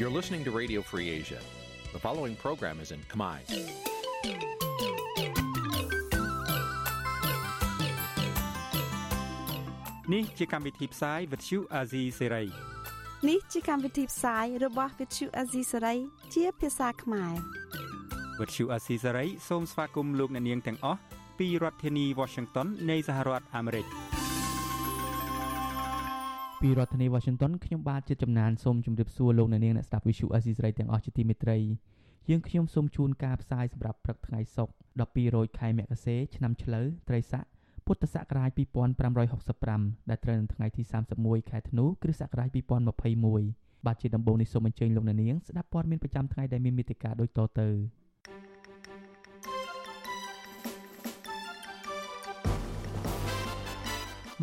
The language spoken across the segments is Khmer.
You're listening to Radio Free Asia. The following program is in Khmer. នេះជាកម្មវិធីផ្សាយ Vuthu Azizi Serai នេះជាកម្មវិធីផ្សាយរបស់ Vuthu Azizi Serai ជាភាសាខ្មែរ Vuthu Azizi Serai សូមស្វាគមន៍លោកអ្នកនាងទាំងអស់ពីរដ្ឋធានី Washington នៃសហរដ្ឋអាមេរិក ពីរដ្ឋធានី Washington ខ្ញុំបាទជាចំណានសូមជម្រាបសួរលោកអ្នកនាងអ្នកស្ដាប់ Vuthu Azizi Serai ទាំងអស់ជាទីមេត្រីយើងខ្ញុំសូមជូនការផ្សាយសម្រាប់ព្រឹកថ្ងៃសុក្រ12រោចខែមករាឆ្នាំឆ្លូវត្រីស័កពុទ្ធសករាជ2565ដែលត្រូវនៅថ្ងៃទី31ខែធ្នូគ្រិស្តសករាជ2021បាទជាដំបូងនេះសូមអញ្ជើញលោកអ្នកនាងស្ដាប់ព័ត៌មានប្រចាំថ្ងៃដែលមានមេត្តាដូចតទៅ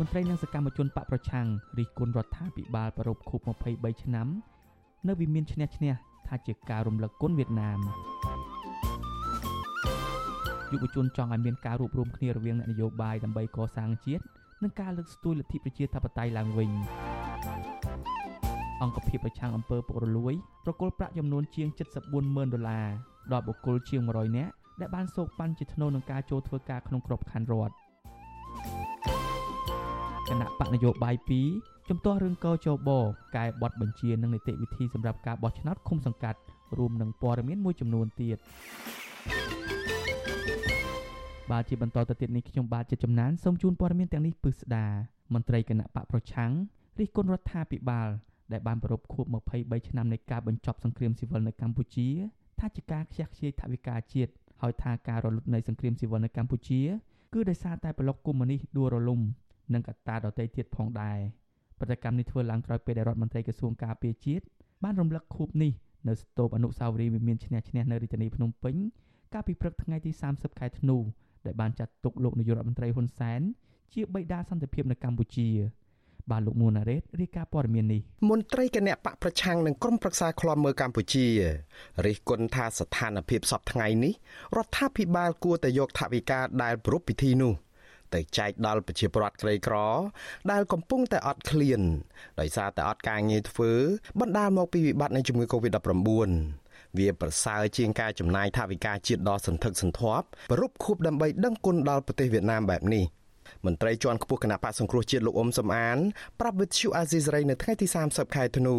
មន្ត្រីនិងសកម្មជនបកប្រឆាំងរិះគន់រដ្ឋាភិបាលប្រពខួប23ឆ្នាំ នៅវិមានឈ្នះឈ្នះថាជាការរំលឹកគុណវៀតណាមយុវជនចង់ឲ្យមានការរួបរวมគ្នារវាងអ្នកនយោបាយដើម្បីកសាងជាតិនិងការលើកស្ទួយលទ្ធិប្រជាធិបតេយ្យឡើងវិញអង្គភាពប្រឆាំងអំពើពុករលួយប្រគល់ប្រាក់ចំនួនជាង740,000ដុល្លារដល់បុគ្គលជាង100នាក់ដែលបានសោកប៉ាន់ជាធ្នូនឹងការចូលធ្វើការក្នុងក្របខ័ណ្ឌរដ្ឋ គណៈបកនយោបាយ2ជំទាស់រឿងកោចបកែបត់បញ្ជានិងនីតិវិធីសម្រាប់ការបោះឆ្នោតឃុំសង្កាត់រួមនឹងព័ត៌មានមួយចំនួនទៀតបាទជាបន្តទៅទៀតនេះខ្ញុំបាទជាចំណានសូមជូនព័ត៌មានទាំងនេះពិស្ដាមន្ត្រីគណៈបកប្រឆាំងរិះគន់រដ្ឋាភិបាលដែលបានប្រពខួប23ឆ្នាំនៃការបញ្ចប់សង្គ្រាមស៊ីវិលនៅកម្ពុជា ថាជាការខ្ជះខ្ជាយថវិកាជាតិហើយថាការរលត់នៃសង្គ្រាមស៊ីវិលនៅកម្ពុជា គឺដោយសារតែប្លុកកុម្មុយនីសដួលរលំ និងកត្តាដទៃទៀតផងដែរប្រតិកម្មនេះធ្វើឡើងក្រោយពេលដែលរដ្ឋមន្ត្រីក្រសួងការពារជាតិបានរំលឹកខួបនេះនៅស្ទូបអនុស្សាវរីយ៍វិមានឈ្នះឈ្នះនៅរាជធានីភ្នំពេញកាលពីព្រឹកថ្ងៃទី30ខែធ្នូដែលបានចាត់ទុកលោកនាយករដ្ឋមន្ត្រីហ៊ុនសែនជាបិតាសន្តិភាពនៅកម្ពុជាបាទលោកមួនណារ៉េតរាយការណ៍ព័ត៌មាននេះមន្ត្រីគណៈបកប្រឆាំងនឹងក្រុមប្រឹក្សាឃ្លាំមើលកម្ពុជារិះគន់ថាស្ថានភាពសពថ្ងៃនេះរដ្ឋាភិបាលគួរតែយកថវិកាដែលប្រពៃពិធីនោះ ទៅចែកដល់ប្រជាពលរដ្ឋក្រីក្រ ដែលកំពុងតែអត់ឃ្លានដោយសារតែអត់ការងារធ្វើបណ្ដាលមកពីវិបត្តិនៃជំងឺ Covid-19 វាប្រសើរជាងការចំណាយថវិកាជាតិដ៏សន្ធឹកសន្ធាប់ប្រពខួបដើម្បីដឹងគុណដល់ប្រទេសវៀតណាមបែបនេះមន្ត្រីជាន់ខ្ពស់គណៈបកសង្គ្រោះជាតិលោកអ៊ុំសំអានប្រាប់វិទ្យុអាស៊ីសេរីនៅថ្ងៃទី30ខែធ្នូ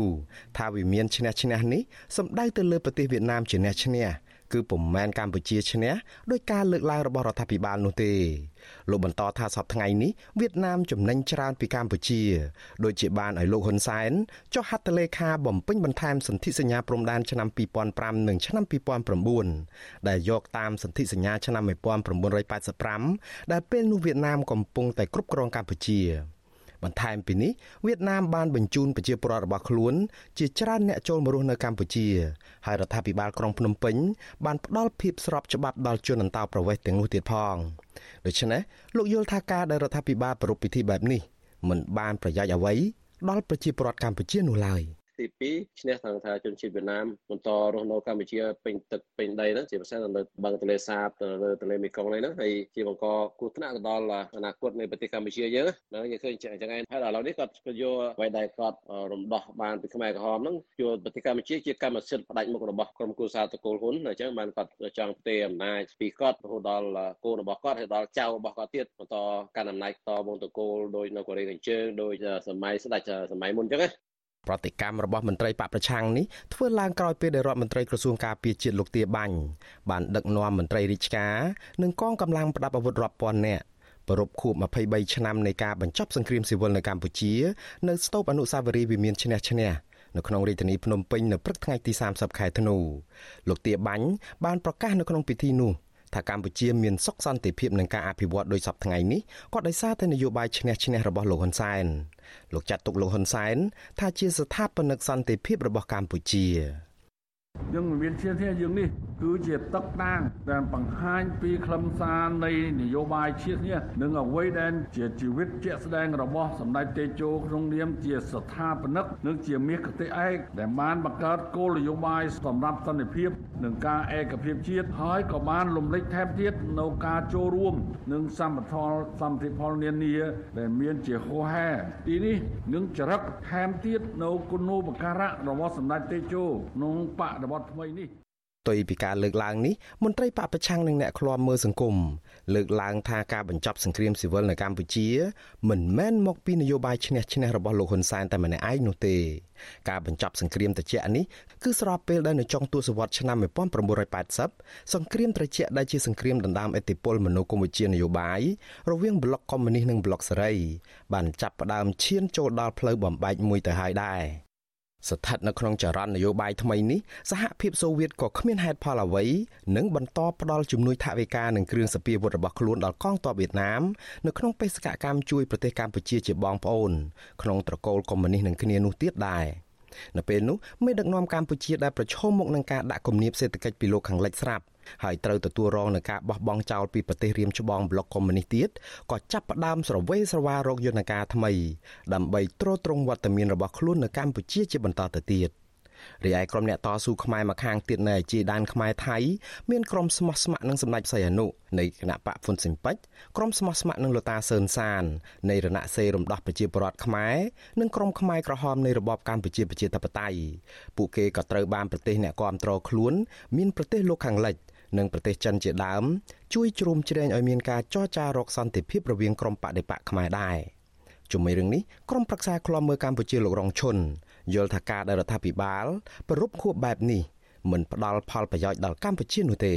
ថាវិមានឈ្នះឈ្នះនេះសម្ដៅទៅលើប្រទេសវៀតណាមជាអ្នកឈ្នះ គឺពុំមែនកម្ពុជាឈ្នះដោយការលើកឡើងរបស់រដ្ឋាភិបាលនោះទេលោកបន្តថាសប្តាហ៍ថ្ងៃនេះវៀតណាមចំណេញច្រើនពីកម្ពុជាដូចជាបានឲ្យលោកហ៊ុនសែនចុះហត្ថលេខាបំពេញបន្ថែមសន្ធិសញ្ញាព្រំដែនឆ្នាំ2005និងឆ្នាំ2009ដែលយកតាមសន្ធិសញ្ញាឆ្នាំ1985ដែលពេលនោះវៀតណាមកំពុងតែគ្រប់គ្រងកម្ពុជា បន្ថែមពីនេះវៀតណាមបានបញ្ជូនប្រជាពលរដ្ឋរបស់ខ្លួន ជាច្រើនអ្នកចូលមករស់នៅកម្ពុជាហើយរដ្ឋាភិបាលក្រុងភ្នំពេញបានផ្ដល់ភាពស្របច្បាប់ដល់ជនអន្តោប្រវេសន៍ទាំងនោះទៀតផងដូច្នេះលោកយល់ថាការដែលរដ្ឋាភិបាលប្រារព្ធពិធីបែបនេះមិនបានប្រយោជន៍អ្វីដល់ប្រជាពលរដ្ឋកម្ពុជានោះឡើយ។ ទី2ឈ្នះខាងថាជនជាតិវៀតណាមបន្តរស់នៅកម្ពុជាពេញទឹកពេញដីហ្នឹងជាពិសេសនៅបឹងទន្លេសាបនៅទន្លេមេគង្គនេះហ្នឹងហើយជាបង្កគ្រោះថ្នាក់ទៅដល់អនាគតនៃប្រទេសកម្ពុជាយើងហ្នឹងយើងឃើញចឹងឯងហើយដល់ឥឡូវនេះគាត់គាត់យកអ្វីដែលគាត់រំដោះបានពីខ្មែរក្រហមហ្នឹងយកប្រទេសកម្ពុជាជាកម្មសិទ្ធិផ្ដាច់មុខរបស់ក្រុមគូសាតកូលហ៊ុនអញ្ចឹងបានគាត់ចង់ផ្ទេរអំណាចពីគាត់រហូតដល់កូនរបស់គាត់ហើយដល់ចៅរបស់គាត់ទៀតបន្តកាន់អំណាចតវងតកូលដោយនៅកូរ៉េខាងជើងដោយសម័យស្ដេចសម័យមុនអញ្ចឹងណា ប្រតិកម្មរបស់មន្ត្រីបកប្រឆាំងនេះធ្វើឡើងក្រោយពេលដែលរដ្ឋមន្ត្រីក្រសួងការពារជាតិលោកទាបាញ់បានដឹកនាំមន្ត្រីរាជការនិងកងកម្លាំងប្រដាប់អាវុធរាប់ពាន់នាក់ប្រពខួប23ឆ្នាំនៃការបញ្ចប់សង្គ្រាមស៊ីវិលនៅកម្ពុជានៅស្ទូបអនុស្សាវរីយ៍វិមានឈ្នះឈ្នះនៅក្នុងរាជធានីភ្នំពេញនៅព្រឹកថ្ងៃទី30ខែធ្នូលោកទាបាញ់បានប្រកាសនៅក្នុងពិធីនោះ ថាកម្ពុជាមានសុខសន្តិភាពនឹងការអភិវឌ្ឍដោយសពថ្ងៃនេះក៏ដោយសារតែនយោបាយឈ្នះឈ្នះរបស់លោកហ៊ុនសែនលោកចាត់ទុកលោកហ៊ុនសែនថាជាស្ថាបនិកសន្តិភាពរបស់កម្ពុជា យើងមិនមានឈានធានយើងនេះគឺជាទឹកតាងដែលបង្ហាញពីខ្លឹមសារនៃនយោបាយជាតិនេះនិងអ្វីដែលជាជីវិតជាក់ស្ដែងរបស់សម្ដេចតេជោក្នុងនាមជាស្ថាបនិកនិងជាមាសគតិឯកដែលបានបង្កើតគោលនយោបាយសម្រាប់សន្តិភាពនិងការឯកភាពជាតិហើយក៏បានលំលេចថែមទៀតនៅការចូលរួមនិងសម្បត្តិសម្តិផលនានាដែលមានជាហោហែទីនេះនឹងចរិតថែមទៀតនៅគុណូបការៈរបស់សម្ដេចតេជោក្នុងបដិវត្តថ្មីនេះទុយពីការលើកឡើងនេះមន្ត្រីបពប្រឆាំងនិងអ្នកឃ្លាំមើលសង្គមលើកឡើងថាការបញ្ចប់សង្គ្រាមស៊ីវិលនៅកម្ពុជា មិនមែនមកពីនយោបាយឈ្នះឈ្នះរបស់លោកហ៊ុនសែនតែម្នាក់ឯងនោះទេការបញ្ចប់សង្គ្រាមត្រជាក់នេះគឺស្របពេលដែលនៅចុងទសវត្សរ៍ឆ្នាំ1980សង្គ្រាមត្រជាក់ដែលជាសង្គ្រាមដណ្ដើមឥទ្ធិពលមនោគមវិជ្ជានយោបាយរវាងប្លុកកុម្មុយនីសនិងប្លុកសេរីបានចាប់ផ្ដើមឈានចូលដល់ផ្លូវបំបែកមួយទៅហើយដែរ ស្ថិតនៅក្នុងចរន្តនយោបាយថ្មីនេះសហភាពសូវៀតក៏គ្មានហេតុផលអ្វីនឹងបន្តផ្ដល់ជំនួយថវិកានិងគ្រឿងសព្វាវុធរបស់ខ្លួនដល់កងទ័ពវៀតណាមនៅក្នុងបេសកកម្មជួយប្រទេសកម្ពុជាជាបងប្អូនក្នុងត្រកូលកុម្មុយនីសនឹងគ្នានោះទៀតដែរនៅពេលនោះមេដឹកនាំកម្ពុជាដែលប្រឈមមុខនឹងការដាក់គំនាបសេដ្ឋកិច្ចពីលោកខាងលិចស្រាប់ ហើយត្រូវទទួលរងនឹងការបោះបង់ចោលពីប្រទេសរៀមច្បងប្លុកកុម្មុយនីសទៀតក៏ចាប់ផ្ដើមស្រវេស្រវារកយន្តការថ្មី ដើម្បីទ្រទ្រង់វត្តមានរបស់ខ្លួននៅកម្ពុជាជាបន្តទៅទៀតរីឯក្រុមអ្នកតស៊ូខ្មែរមកខាងទៀតនៅជាដែនខ្មែរថៃមានក្រុមស្មោះស្ម័គ្រនឹងសម្ដេចសីហនុនៃគណៈបកហ្វុនស៊ិនពេជ្រក្រុមស្មោះស្ម័គ្រនឹងលតាសឿនសាននៃរណសេរីរំដោះប្រជាពលរដ្ឋខ្មែរនិងក្រុមខ្មែរក្រហមនៃរបបកម្ពុជាប្រជាធិបតេយ្យពួកគេក៏ត្រូវបានប្រទេសអ្នកគាំទ្រខ្លួន មានប្រទេសលោកខាងលិច និងប្រទេសចិនជាដើមជួយជ្រោមជ្រែងឲ្យមានការចរចារកសន្តិភាពរវាងក្រុមបដិបកខ្មែរដែរជាមួយរឿងនេះក្រុមប្រឹក្សាឃ្លាំមើលកម្ពុជាលោករងឈុនយល់ថាការដែលរដ្ឋាភិបាលប្រពខួបបែបនេះមិនផ្ដល់ផលប្រយោជន៍ដល់កម្ពុជានោះទេ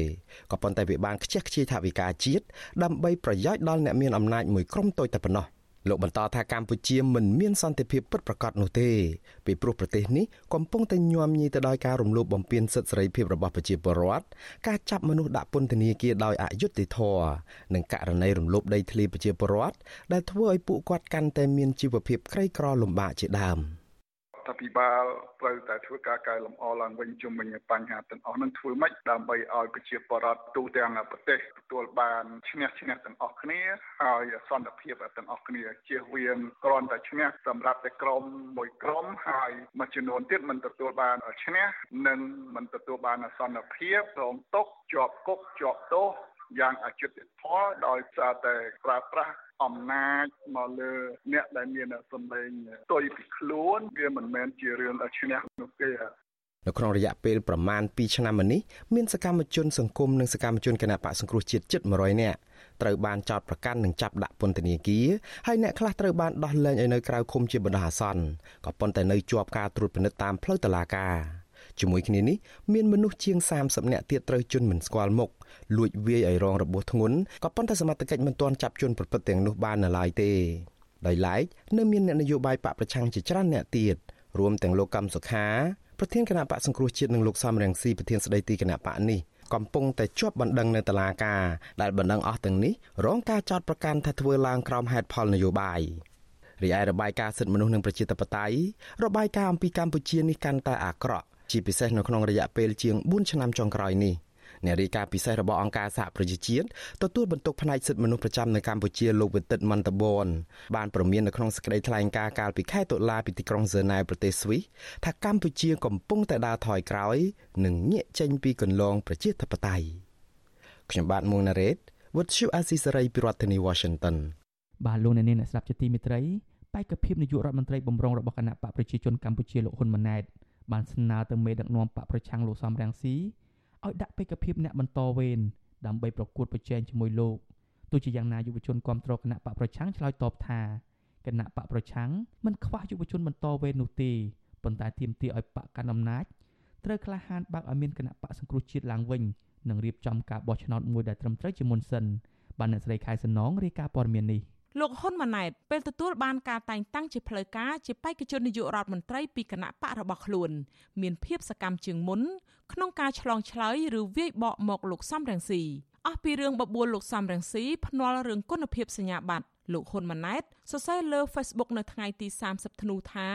ក៏ប៉ុន្តែវាបានខ្ជះខ្ជាយថវិកាជាតិដើម្បីប្រយោជន៍ដល់អ្នកមានអំណាចមួយក្រុមតូចតែប៉ុណ្ណោះ។ លោកបន្តថាកម្ពុជាមិនមានសន្តិភាពពិតប្រាកដនោះទេពីព្រោះប្រទេសនេះកំពុងតែញោមញីទៅដោយការរំលោភបំពានសិទ្ធិសេរីភាពរបស់ប្រជាពលរដ្ឋការចាប់មនុស្សដាក់ពន្ធនាគារដោយអយុត្តិធម៌និងករណីរំលោភដីធ្លីប្រជាពលរដ្ឋដែលធ្វើឲ្យពួកគាត់កាន់តែមានជីវភាពក្រីក្រលំបាកជាដើម។ រដ្ឋាភិបាលត្រូវតែធ្វើការកែលម្អឡើងវិញជុំវិញបញ្ហាទាំងអស់នឹងធ្វើម៉េចដើម្បីឲ្យប្រជាពលរដ្ឋទូទាំងប្រទេសទទួលបានឈ្នះឈ្នះទាំងអស់គ្នាហើយសន្តិភាពទាំងអស់គ្នាជៀសវាងគ្រាន់តែឈ្នះសម្រាប់តែក្រុមមួយក្រុមហើយមួយចំនួនទៀតមិនទទួលបានឈ្នះនិងមិនទទួលបានសន្តិភាពរងទុកជាប់គុកជាប់ទោស យ៉ាងអយុត្តិធម៌ដោយសារតែប្រើប្រាស់អំណាចមកលើអ្នកដែលមានសម្លេងទុយពីខ្លួនវាមិនមែនជារឿងឈ្នះនោះទេនៅក្នុងរយៈពេលប្រមាណ2ឆ្នាំមកនេះមានសកម្មជនសង្គមនិងសកម្មជនគណបកសង្គ្រោះជាតិជិត100នាក់ត្រូវបានចោទប្រកាន់និងចាប់ដាក់ពន្ធនាគារហើយអ្នកខ្លះត្រូវបានដោះលែងឲ្យនៅក្រៅឃុំជាបណ្ដោះអាសន្នក៏ប៉ុន្តែនៅជាប់ការត្រួតពិនិត្យតាមផ្លូវតុលាការ ជាមួយគ្នានេះមានមនុស្សជាង30នាក់ទៀតត្រូវជន់មិនស្គាល់មុខលួចវាយឲ្យរងរបួសធ្ងន់ក៏ប៉ុន្តែសមត្ថកិច្ចមិនទាន់ចាប់ជនប្រព្រឹត្តទាំងនោះបាននៅឡើយទេដោយឡែកនៅមានអ្នកនយោបាយបកប្រឆាំងជាច្រើនអ្នកទៀតរួមទាំងលោកកម្មសុខាប្រធានគណៈបកសង្គ្រោះជាតិនិងលោកសំរងស៊ីប្រធានស្ដីទីគណៈបកនេះកំពុងតែជាប់បណ្ដឹងនៅតុលាការដែលបណ្ដឹងអស់ទាំងនេះរងការចោទប្រកាន់ថាធ្វើឡើងក្រោមហេតុផលនយោបាយរីឯរបាយការណ៍សិទ្ធិមនុស្សនិងប្រជាធិបតេយ្យរបាយការណ៍អំពីកម្ពុជានេះកាន់តែអាក្រក់ ជាពិសេសនៅក្នុងរយៈពេលជាង4ឆ្នាំចុងក្រោយនេះអ្នករាយការណ៍ពិសេសរបស់អង្គការសហប្រជាជាតិទទួលបន្ទុកផ្នែកសិទ្ធិមនុស្សប្រចាំនៅកម្ពុជាលោកវិទិតមន្តបនបានប្រមាននៅក្នុងសេចក្តីថ្លែងការណ៍កាលពីខែតុលាពីទីក្រុងហ្សឺណែវប្រទេសស្វីសថាកម្ពុជាកំពុងតែដើរថយក្រោយ និងងាកចេញពីគន្លងប្រជាធិបតេយ្យខ្ញុំបាទមុងណារ៉េត What you Azisaray ពីរដ្ឋធានី Washington បាទលោកអ្នកនាងអ្នកស្ដាប់ជាទីមេត្រីបេក្ខភាពនាយករដ្ឋមន្ត្រីបំរុងរបស់គណៈបកប្រជាជនកម្ពុជាលោកហ៊ុនម៉ាណែត បានស្នើទៅមេដឹកនាំបកប្រឆាំងលោកសំរងស៊ីឲ្យដាក់បេក្ខភាពអ្នកបន្តវេនដើម្បីប្រកួតប្រជែងជាមួយលោកទោះជាយ៉ាងណាយុវជនគ្រប់គ្រងគណៈបកប្រឆាំងឆ្លើយតបថាគណៈបកប្រឆាំងមិនខ្វះយុវជនបន្តវេននោះទេប៉ុន្តែទាមទារឲ្យបកកាន់អំណាចត្រូវក្លាហានបើកឲ្យមានគណៈបកសង្គ្រោះជាតិឡើងវិញនិងរៀបចំការបោះឆ្នោតមួយដែលត្រឹមត្រូវជាមុនសិនបានអ្នកស្រីខែសំណងរាយការណ៍ព័ត៌មាននេះ លោកហ៊ុនម៉ាណែតពេលទទួលបានការតែងតាំងជាផ្លូវការជាបេក្ខជននាយករដ្ឋមន្ត្រីពីគណៈបករបស់ខ្លួន មានភាពសកម្មជាងមុនក្នុងការឆ្លងឆ្លើយឬវាយបកមកលោកសំរងស៊ីអស់ពីរឿងបបួលលោកសំរងស៊ីភ្នាល់រឿងគុណភាពសញ្ញាបត្រលោកហ៊ុនម៉ាណែតសរសេរលើ Facebook នៅថ្ងៃទី30ធ្នូថា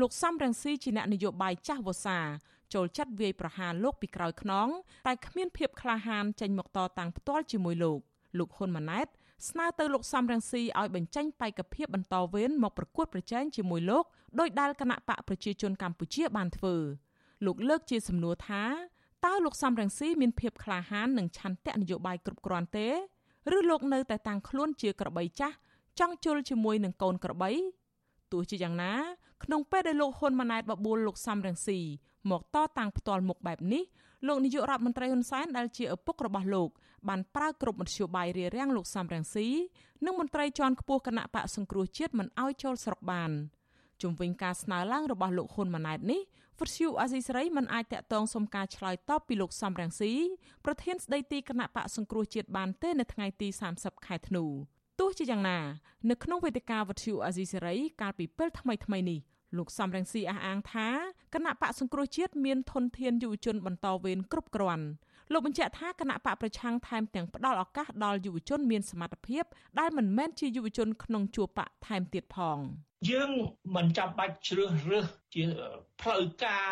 លោកសំរងស៊ីជាអ្នកនយោបាយចាស់វសាចូលចាត់វាយប្រហារលោកពីក្រោយខ្នងតែគ្មានភាពក្លាហានចេញមកតតាំងផ្ទាល់ជាមួយលោកលោកហ៊ុនម៉ាណែត ស្នើទៅលោកសំរងស៊ីឲ្យបញ្ចេញបេក្ខភាពបន្តវេនមកប្រកួតប្រជែងជាមួយលោកដោយដែលគណៈបកប្រជាជនកម្ពុជាបានធ្វើលោកលើកជាសំណួរថាតើលោកសំរងស៊ីមានភាពក្លាហាននិងឆន្ទៈនយោបាយគ្រប់គ្រាន់ទេឬលោកនៅតែតាំងខ្លួនជាក្របីចាស់ចង់ជុលជាមួយនឹងកូនក្របីទោះជាយ៉ាងណា ក្នុងពេលដែលលោកហ៊ុនម៉ាណែតបបួលលោកសំរងស៊ីមកតតាំងផ្ទាល់មុខបែបនេះលោកនាយករដ្ឋមន្ត្រីហ៊ុនសែនដែលជាឪពុករបស់លោកបានប្រើគ្រប់មធ្យោបាយរារាំងលោកសំរងស៊ីនិងមន្ត្រីជាន់ខ្ពស់គណៈបកសង្គ្រោះជាតិមិនឲ្យចូលស្រុកបានជុំវិញការស្នើឡើងរបស់លោកហ៊ុនម៉ាណែតនេះវិទ្យុអាស៊ីសេរីមិនអាចតាក់ទងសុំការឆ្លើយតបពីលោកសំរងស៊ីប្រធានស្ដីទីគណៈបកសង្គ្រោះជាតិបានទេនៅថ្ងៃទី30ខែធ្នូទោះជាយ៉ាងណា នៅក្នុងវេទិកាវិទ្យុអាស៊ីសេរីកាលពីពេលថ្មីថ្មីនេះ លោកសំរងស៊ីអះអាងថាគណៈបកសង្គ្រោះជាតិមានធនធានយុវជនបន្តវេនគ្រប់គ្រាន់លោកបញ្ជាក់ថាគណៈបកប្រឆាំងថែមទាំងផ្ដល់ឱកាសដល់យុវជនមានសមត្ថភាពដែលមិនមែនជាយុវជនក្នុងជួរបកថែមទៀតផងយើងមិនចាំបាច់ជ្រើសរើសជាផ្លូវការ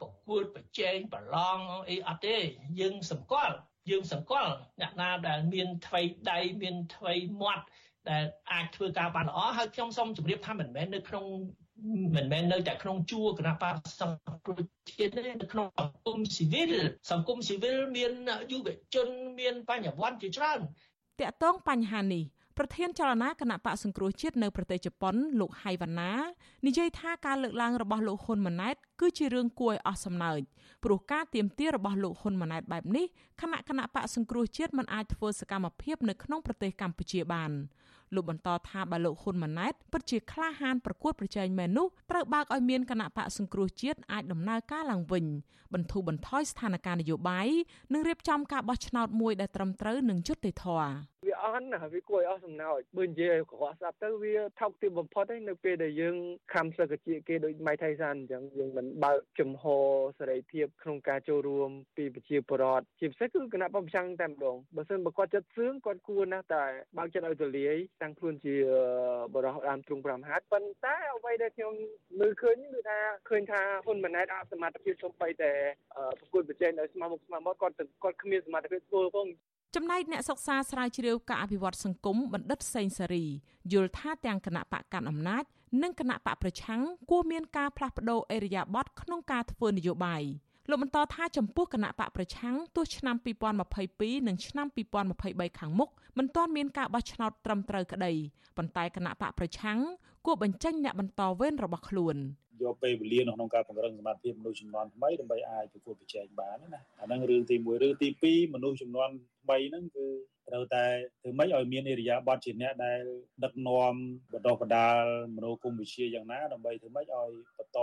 ប្រកួតប្រជែងប្រឡងអីអត់ទេយើងសម្គាល់យើងសង្កល់អ្នកណាដែលមានថ្វីដៃមានថ្វីមាត់ដែលអាចធ្វើការបានល្អហើយខ្ញុំសូមជម្រាបថាមិនមែននៅក្នុង មិនមែននៅតែក្នុងជួរគណៈបកសង្គ្រោះជាតិទេនៅក្នុងសង្គមស៊ីវិលសង្គមស៊ីវិលមានយុវជនមានបញ្ញវន្តជាច្រើនតាក់ទងបញ្ហានេះ ប្រធានចលនាគណៈបកសង្គ្រោះជាតិនៅប្រទេសជប៉ុនលោកហៃវណ្ណានិយាយថាការលើកឡើងរបស់លោកហ៊ុនម៉ាណែតគឺជារឿងគួរឲ្យអស់សំណើចព្រោះការទៀមទារបស់លោកហ៊ុនម៉ាណែតបែបនេះគណៈគណៈបកសង្គ្រោះជាតិមិនអាចធ្វើសកម្មភាពនៅក្នុងប្រទេសកម្ពុជាបានលោកបន្តថាបើលោកហ៊ុនម៉ាណែតពិតជាក្លាហានប្រកួតប្រជែងមែននោះត្រូវបើកឲ្យមានគណៈបកសង្គ្រោះជាតិអាចដំណើរការឡើងវិញបន្ធូរបន្ថយស្ថានភាពនយោបាយនិងរៀបចំការបោះឆ្នោតមួយដែលត្រឹមត្រូវនិងយុត្តិធម៌វា អន់ណាវាគួរឲ្យអស់សំណើចបើនិយាយក្រក់ស្ដាប់ទៅវាថោកទាបបំផុតហើយនៅពេលដែលយើងខំសឹកជាគេដូចម៉ៃថៃសានអញ្ចឹងយើងមិនបើកចំហសេរីភាពក្នុងការចូលរួមពីប្រជាពលរដ្ឋជាពិសេសគឺគណៈបព្វប្រឆាំងតែម្ដងបើសិនបើគាត់ចិត្តសឿងគាត់គួរណាស់តែបើកចិត្តឲ្យទូលាយតាំងខ្លួនជាបរិះដើមទ្រង់5ហាត់ប៉ុន្តែអ្វីដែលខ្ញុំមើលឃើញគឺថាឃើញថាហ៊ុនម៉ាណែតអសមត្ថភាពសំបីតែប្រគល់ប្រជែងដោយស្មោះមុខស្មោះមកគាត់គាត់គ្មានសមត្ថភាពធ្វើផង ចំណែកអ្នកសិក្សាស្រាវជ្រាវការអភិវឌ្ឍសង្គមបណ្ឌិតសេងសេរីយល់ថាទាំងគណៈបកកាន់អំណាចនិងគណៈបកប្រឆាំងគួរមានការផ្លាស់ប្តូរអេរយាប័តក្នុងការធ្វើនយោបាយលោកបន្តថាចំពោះគណៈបកប្រឆាំងទោះឆ្នាំ2022និងឆ្នាំ2023ខាងមុខមិនទាន់មានការបោះឆ្នោតត្រឹមត្រូវក្តីប៉ុន្តែគណៈបកប្រឆាំងគួរបញ្ចេញអ្នកបន្តវេនរបស់ខ្លួន យកពេលវេលានៅក្នុងការពង្រឹងសមត្ថភាពមនុស្សចំនួនថ្មីដើម្បីអាចប្រកួតប្រជែងបានណាអាហ្នឹងរឿងទី1រឿងទី2មនុស្សចំនួនថ្មីហ្នឹងគឺត្រូវតែធ្វើម៉េចឲ្យមានអរិយាប័ត្រជាអ្នកដែលដឹកនាំបណ្ដោះបណ្ដាលមនោគមវិជ្ជាយ៉ាងណាដើម្បីធ្វើម៉េចឲ្យបន្ត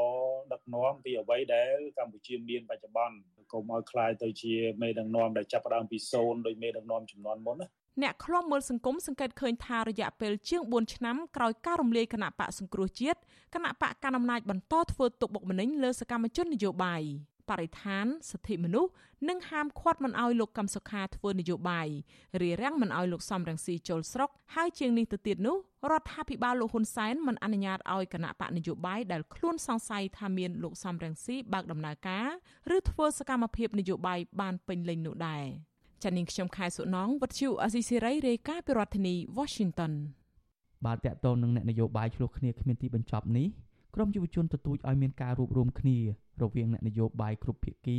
ដឹកនាំពីអ្វីដែលកម្ពុជាមានបច្ចុប្បន្នកុំឲ្យคล้ายទៅជាមេដឹកនាំដែលចាប់ផ្ដើមពីសូន្យដោយមេដឹកនាំចំនួនមុនណា អ្នកខ្លំមើលសង្គមសង្កេតឃើញថារយៈពេលជាង4ឆ្នាំក្រោយការរំលាយគណៈបកសង្គ្រោះជាតិគណៈបកកណ្ដាលអំណាចបន្តធ្វើទុកបុកម្នេញលើសកម្មជននយោបាយបរិស្ថានសិទ្ធិមនុស្សនិងហាមឃាត់មិនឲ្យលោកកឹមសុខាធ្វើនយោបាយរារាំងមិនឲ្យលោកសំរងស៊ីចូលស្រុកហើយជាងនេះទៅទៀតនោះរដ្ឋាភិបាលលោកហ៊ុនសែនមិនអនុញ្ញាតឲ្យគណៈបកនយោបាយដែលខ្លួនសង្ស័យថាមានលោកសំរងស៊ីបើកដំណើរការឬធ្វើសកម្មភាពនយោបាយបានពេញលេញនោះដែរ ចានាងខ្ញុំខែសុណងវັດឈូអេស៊ីសេរីរាយការណ៍ពីរដ្ឋធានី Washington បាទតកតងនឹងអ្នកនយោបាយឆ្លោះគ្នាគ្មានទីបញ្ចប់នេះក្រមយុវជនទទូចឲ្យមានការរួបរวมគ្នារវាងអ្នកនយោបាយគ្រប់ភាគី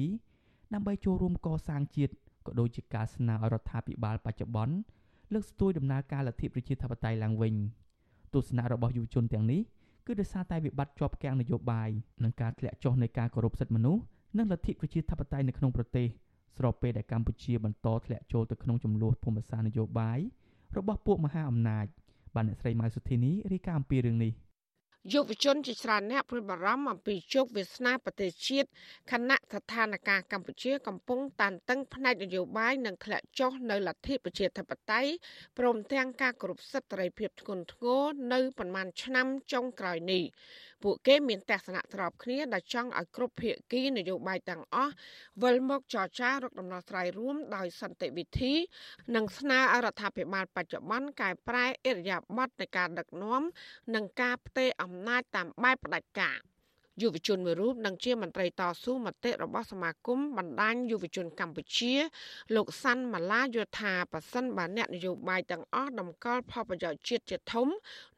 ដើម្បីចូលរួមកសាងជាតិក៏ដូចជាការស្នើឲ្យរដ្ឋាភិបាលបច្ចុប្បន្នលើកស្ទួយដំណើរការលទ្ធិប្រជាធិបតេយ្យឡើងវិញទស្សនៈរបស់យុវជនទាំងនេះគឺដោយសារតែវិបត្តិជាប់គាំងនយោបាយនិងការធ្លាក់ចុះនៃការគោរពសិទ្ធិមនុស្សនិងលទ្ធិប្រជាធិបតេយ្យនៅក្នុងប្រទេស ស្របពេលដែលកម្ពុជាបន្តធ្លាក់ចូលទៅក្នុងចំនួនភូមិសាស្ត្រនយោបាយរបស់ពួកមហាអំណាចបានអ្នកស្រីម៉ៅសុធីនីរាយការណ៍អំពីរឿងនេះយុវជនជាច្រើនអ្នកព្រួយបារម្ភអំពីជោគវាសនាប្រទេសជាតិខណៈស្ថានភាពកម្ពុជាកំពុងតានតឹងផ្នែកនយោបាយនិងធ្លាក់ចុះនៅលទ្ធិប្រជាធិបតេយ្យព្រមទាំងការគោរពសិទ្ធិសេរីភាពធ្ងន់ធ្ងរនៅប្រមាណឆ្នាំចុងក្រោយនេះ ពួកគេមានទស្សនៈស្របគ្នាដែលចង់ឲ្យគ្រប់ភាគីនយោបាយទាំងអស់វិលមកចរចារកដំណោះស្រាយរួមដោយសន្តិវិធី និងស្នើឲ្យរដ្ឋាភិបាលបច្ចុប្បន្នកែប្រែអិរិយាបថនៃការដឹកនាំនិងការផ្ទេរអំណាចតាមបែបផ្ដាច់ការ។ យុវជនមួយរូបនិងជាមន្ត្រីតស៊ូមតិរបស់សមាគមបណ្ដាញយុវជនកម្ពុជា លោកសាន់ម៉ាឡាយល់ថាប៉ះសិនបើអ្នកនយោបាយទាំងអស់តម្កល់ផលប្រយោជន៍ជាតិជាធំ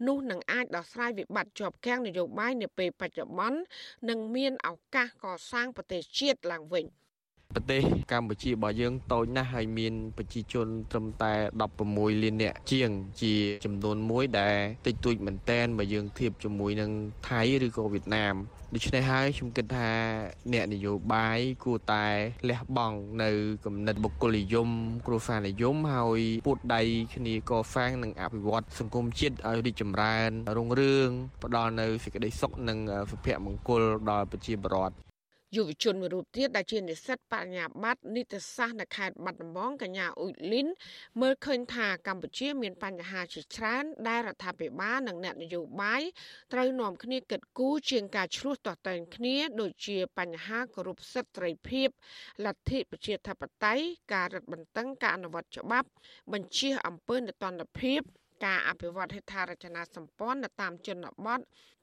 នោះនឹងអាចដោះស្រាយវិបត្តិជាប់គាំងនយោបាយនាពេលបច្ចុប្បន្ននិងមានឱកាសកសាងប្រទេសជាតិឡើងវិញ។ ប្រទេសកម្ពុជារបស់យើងតូចណាស់ហើយមានប្រជាជនត្រឹមតែ16លាននាក់ជាង ជាចំនួនមួយដែលតិចតួចមែនតែនបើយើងធៀបជាមួយនឹងថៃឬក៏វៀតណាមដូច្នេះហើយខ្ញុំគិតថាអ្នកនយោបាយគួរតែលះបង់នៅគំនិតបុគ្គលនិយមគ្រួសារនិយមហើយពួតដៃគ្នាកសាងនិងអភិវឌ្ឍសង្គមជាតិឲ្យរីកចម្រើនរុងរឿងផ្ដល់នៅសេចក្តីសុខនិងសុភមង្គលដល់ប្រជាពលរដ្ឋ យុវជនមួយរូបទៀតដែលជានិស្សិតបញ្ញាបត្រនីតិសាស្ត្រនៅខេត្តបាត់ដំបងកញ្ញាអ៊ុយលីនមើលឃើញថាកម្ពុជាមានបញ្ហាជាច្រើនដែលរដ្ឋាភិបាលនិងអ្នកនយោបាយត្រូវនាំគ្នាគិតគូរជាងការឆ្លោះតតែងគ្នាដូចជាបញ្ហាគោរពសិទ្ធិសេរីភាពលទ្ធិប្រជាធិបតេយ្យការរឹតបន្តឹងការអនុវត្តច្បាប់ បញ្ជាអំពើនតនភាពការអភិវឌ្ឍហេដ្ឋារចនាសម្ព័ន្ធនៅតាមជនបទ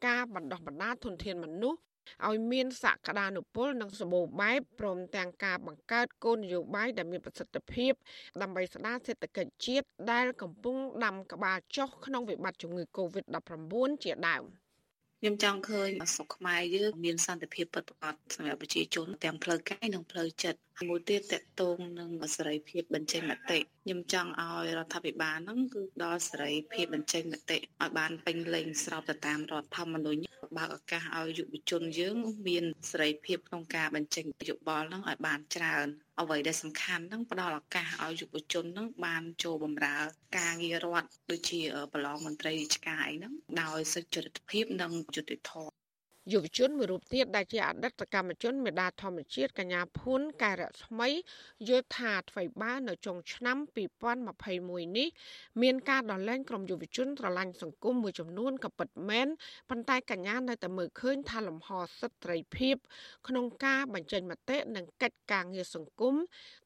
ការបណ្ដោះបណ្ដាលធនធានមនុស្ស ឲ្យមានសក្តានុពលនិងសម្បូរបែបព្រមទាំងការបង្កើតគោលនយោបាយដែលមានប្រសិទ្ធភាព ដើម្បីស្ដារសេដ្ឋកិច្ចជាតិដែលកំពុងដាំក្បាលចុះក្នុងវិបត្តិជំងឺ Covid-19 ជាដើម។ ខ្ញុំចង់ឃើញស្រុកខ្មែរយើងមានសន្តិភាពពិតប្រាកដសម្រាប់ប្រជាជនទាំងផ្លូវកាយនិងផ្លូវចិត្តមួយទៀតតកតងនឹងសេរីភាពបញ្ចេញមតិខ្ញុំចង់ឲ្យរដ្ឋាភិបាលហ្នឹងគឺដល់សេរីភាពបញ្ចេញមតិឲ្យបានពេញលេញស្របទៅតាមរដ្ឋធម្មនុញ្ញបើកឱកាសឲ្យយុវជនយើងមានសេរីភាពក្នុងការបញ្ចេញយោបល់ហ្នឹងឲ្យបានច្រើន អ្វីដែលសំខាន់ហ្នឹងផ្ដល់ឱកាសឲ្យយុវជនហ្នឹងបានចូលបម្រើការងាររដ្ឋដូចជាប្រឡងមន្ត្រីរាជការអីហ្នឹងដោយសុចរិតភាពនិងយុត្តិធម៌ យុវជនមួយរូបទៀតដែលជាអតីតកម្មជនមេដាធម្មជាតិកញ្ញាភួនកែរស្មីយល់ថាថ្មីបាននៅចុងឆ្នាំ2021នេះមានការដោះលែងក្រុមយុវជនស្រឡាញ់សង្គមមួយចំនួនក៏ពិតមែនប៉ុន្តែកញ្ញានៅតែមើលឃើញថាលំហសិទ្ធិត្រីភាព ក្នុងការបញ្ចេញមតិនិងកិច្ចការងារសង្គម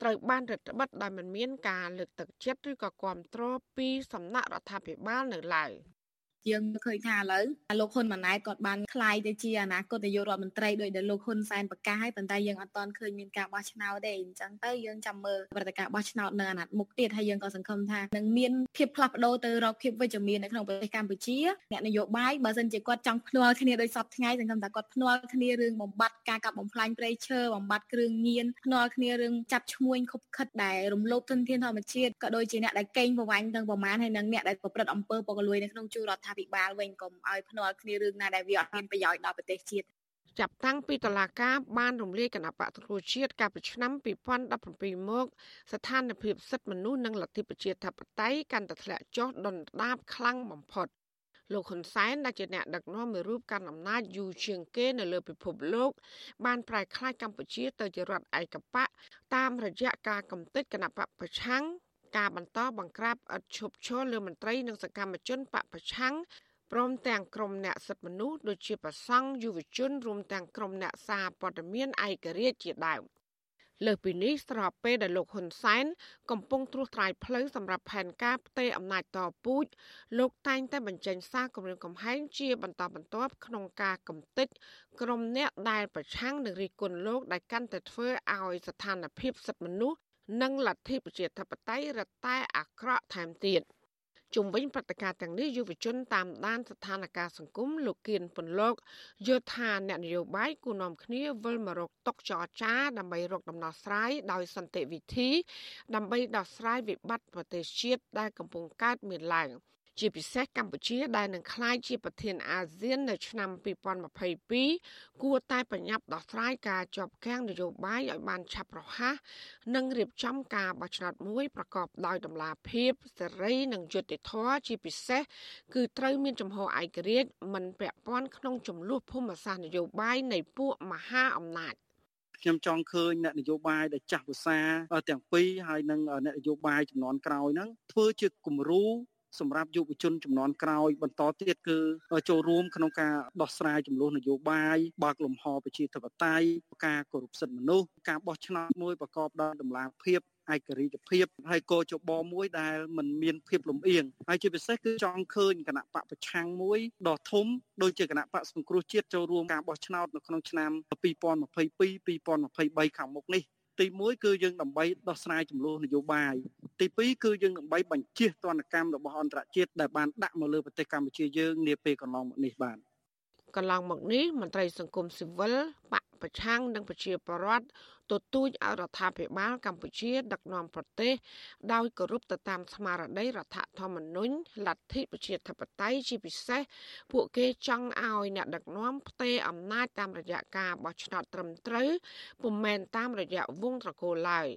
ត្រូវបានរដ្ឋបិទដោយមិនមានការលើកទឹកចិត្តឬក៏គ្រប់គ្រងពីសំណាក់រដ្ឋាភិបាលនៅឡើយ។ យើងឃើញថាឥឡូវលោកហ៊ុនម៉ាណែតគាត់បានខ្លាយទៅជាអនាគតនាយករដ្ឋមន្ត្រីដោយដែលលោកហ៊ុនសែនប្រកាសហើយប៉ុន្តែយើងអត់ទាន់ឃើញមានការបោះឆ្នោតទេអញ្ចឹងទៅយើងចាំមើលព្រឹត្តិការណ៍បោះឆ្នោតនៅអាណត្តិមុខទៀតហើយយើងក៏សង្ឃឹមថានឹងមានភាពផ្លាស់ប្ដូរទៅរកភាពវិជ្ជមាននៅក្នុងប្រទេសកម្ពុជាអ្នកនយោបាយបើសិនជាគាត់ចង់ភ្នាល់គ្នាដោយសពថ្ងៃសង្ឃឹមថាគាត់ភ្នាល់គ្នារឿងបំបត្តិការកាប់បំផ្លាញព្រៃឈើបំបត្តិគ្រឿងញៀនភ្នាល់គ្នារឿងចាប់ឈ្មួញខុបខិតដែលរំលោភធនធានធម្មជាតិក៏ដូចជាអ្នកដែលកេងប្រវ័ញ្ចទាំងប្រមាណហើយនឹងអ្នកដែលប្រព្រឹត្តអំពើពុករលួយនៅក្នុងជួររដ្ឋាភិបាលវិញកុំឲ្យភ្នាល់គ្នារឿងណាដែលវាអត់មានប្រយោជន៍ដល់ប្រទេសជាតិចាប់តាំងពីតឡាការបានរំលាយគណៈបកទទួលជាតិកាលពីឆ្នាំ2017មកស្ថានភាពសិទ្ធិមនុស្សនិងលទ្ធិប្រជាធិបតេយ្យកាន់តែធ្លាក់ចុះដុនដាបខ្លាំងបំផុតលោកហ៊ុនសែនដែលជាអ្នកដឹកនាំមួយរូបកាន់អំណាចយូរជាងគេនៅលើពិភពលោក បានប្រែក្លាយកម្ពុជាទៅជារដ្ឋឯកបកតាមរយៈការកំទេចគណៈបកប្រឆាំង ការបន្តបង្ក្រាបឥតឈប់ឈរលើមន្ត្រីនិងសកម្មជនបកប្រឆាំងព្រមទាំងក្រុមអ្នកសិទ្ធិមនុស្សដូចជាប្រសង់យុវជនរួមទាំងក្រុមអ្នកសារព័ត៌មានឯករាជ្យជាដើមលើសពីនេះស្របពេលដែលលោកហ៊ុនសែនកំពុងត្រួសត្រាយផ្លូវសម្រាប់ផែនការផ្ទេរអំណាចតពូជលោកតែងតែបញ្ចេញសារគម្រាមកំហែងជាបន្តបន្ទាប់ក្នុងការកំទេចក្រុមអ្នកដែលប្រឆាំងនឹងរិះគន់លោកដែលកាន់តែធ្វើឲ្យស្ថានភាពសិទ្ធិមនុស្ស និងលទ្ធិប្រជាធិបតេយ្យរឹតតែអាក្រក់ថែមទៀត។ជុំវិញព្រឹត្តិការណ៍ទាំងនេះយុវជនតាមដានស្ថានភាពសង្គមលោកគៀនពន្លកយល់ថាអ្នកនយោបាយគូនាំគ្នាវិលមករកតុកចរចា ដើម្បីរកដំណោះស្រាយដោយសន្តិវិធី ដើម្បីដោះស្រាយវិបត្តិប្រទេសជាតិដែលកំពុងកើតមានឡើង។ ជាពិសេសកម្ពុជាដែលនឹងក្លាយជាប្រធានអាស៊ាននៅឆ្នាំ2022គួរតែប្រញាប់ដោះស្រាយការជាប់គាំងនយោបាយឲ្យបានឆាប់រហ័សនិងរៀបចំការបោះឆ្នោតមួយប្រកបដោយតម្លាភាពសេរីនិងយុត្តិធម៌ជាពិសេសគឺត្រូវមានចំហឯករាជ្យមិនពាក់ព័ន្ធក្នុងចំនួនភូមិសាស្ត្រនយោបាយនៃពួកមហាអំណាចខ្ញុំចង់ឃើញអ្នកនយោបាយដែលចាស់ភាសាទាំងពីរហើយនិងអ្នកនយោបាយចំនួនក្រោយហ្នឹងធ្វើជាគំរូ សម្រាប់យុវជនចំនួនក្រោយបន្តទៀតគឺចូលរួមក្នុងការដោះស្រាយចំនួននយោបាយបើកលំហប្រជាធិបតេយ្យការគោរពសិទ្ធិមនុស្សការបោះឆ្នោតមួយប្រកបដោយតម្លាភាពឯករាជ្យភាពហើយកោចបមួយដែលมันមានភាពលំអៀងហើយជាពិសេសគឺចង់ឃើញគណៈបកប្រឆាំងមួយដ៏ធំដូចជាគណៈបកសង្គ្រោះជាតិចូលរួមការបោះឆ្នោតនៅក្នុងឆ្នាំ2022 2023ខាងមុខនេះ ទី1គឺយើងដើម្បីដោះស្រាយចំនួននយោបាយទី2គឺយើងដើម្បីបញ្ជៀសទណ្ឌកម្មរបស់អន្តរជាតិដែលបានដាក់មកលើប្រទេសកម្ពុជាយើងនាពេលកន្លងមកនេះបាទ កន្លងមកនេះមន្ត្រីសង្គមស៊ីវិលបកប្រឆាំងនិងប្រជាពលរដ្ឋទទូចឲ្យរដ្ឋាភិបាលកម្ពុជា ដឹកនាំប្រទេស ដោយគោរពទៅតាមស្មារតីរដ្ឋធម្មនុញ្ញលទ្ធិប្រជាធិបតេយ្យជាពិសេសពួកគេចង់ឲ្យអ្នកដឹកនាំផ្ទេរអំណាចតាមរយៈការបោះឆ្នោតត្រឹមត្រូវពុំមែនតាមរយៈវងត្រកូលឡើយ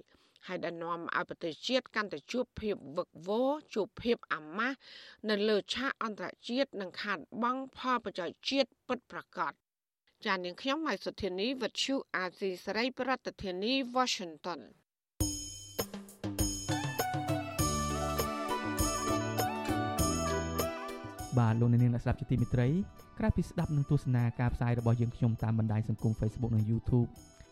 ហើយដែលនាំឲ្យប្រទេសជាតិកាន់តែជួបភាពវឹកវរជួបភាពអាម៉ាស់នៅលើឆាកអន្តរជាតិនិងខាតបង់ផលប្រយោជន៍ជាតិពិតប្រាកដចាននាងខ្ញុំម៉ៃសុធានីវិទ្យុអាស៊ីសេរីប្រធានាធិបតី Washington បាទលោកអ្នកនាងអ្នកស្ដាប់ជាទីមេត្រីក្រៅពីស្ដាប់និងទស្សនាការផ្សាយរបស់យើងខ្ញុំតាមបណ្ដាញសង្គម Facebook និង YouTube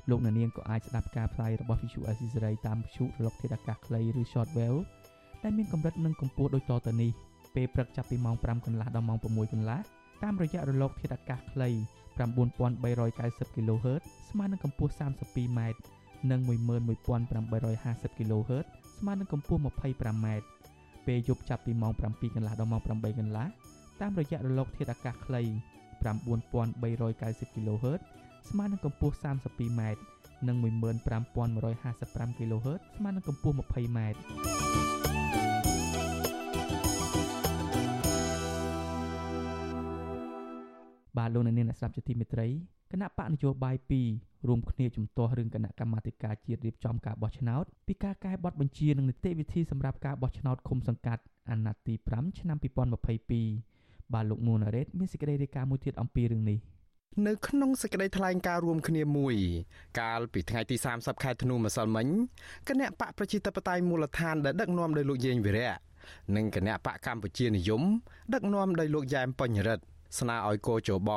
លោកអ្នកនាងក៏អាចស្ដាប់ការផ្សាយរបស់ Visual Asia សេរីតាមវិទ្យុរលកធាតុអាកាសខ្លីឬ Shortwave ដែលមានកម្រិតនិងកម្ពស់ដូចតទៅនេះពេលព្រឹកចាប់ពីម៉ោង5កន្លះដល់ម៉ោង6កន្លះតាមរយៈរលកធាតុអាកាសខ្លី9390 kHz ស្មើនឹងកម្ពស់ 32m និង11850 kHz ស្មើនឹងកម្ពស់ 25m ពេលយប់ចាប់ពីម៉ោង7កន្លះដល់ម៉ោង8កន្លះតាមរយៈរលកធាតុអាកាសខ្លី9390 kHz ស្មើនឹងកម្ពស់ 32m និង15155 kHz ស្មើនឹងកម្ពស់ 20m បាទលោកអ្នកនាងអ្នកស្ដាប់ជាទីមេត្រីគណៈបកនយោបាយ2រួមគ្នាជំទាស់រឿងគណៈកម្មាធិការជាតិរៀបចំការបោះឆ្នោតពីការកែប័ណ្ណបញ្ជានិងនីតិវិធីសម្រាប់ការបោះឆ្នោតឃុំសង្កាត់អាណត្តិទី5ឆ្នាំ2022បាទលោកនួនរ៉េតមានសេចក្តីរាយការណ៍មួយទៀតអំពីរឿងនេះ នៅក្នុងសេចក្តីថ្លែងការណ៍រួមគ្នាមួយ កាលពីថ្ងៃទី30ខែធ្នូម្សិលមិញគណៈបកប្រជាធិបតេយ្យមូលដ្ឋានដែលដឹកនាំដោយលោកយេងវិរៈនិងគណៈបកកម្ពុជានិយមដឹកនាំដោយលោកយ៉ែមបញ្ញរិទ្ធស្នើឲ្យកោជប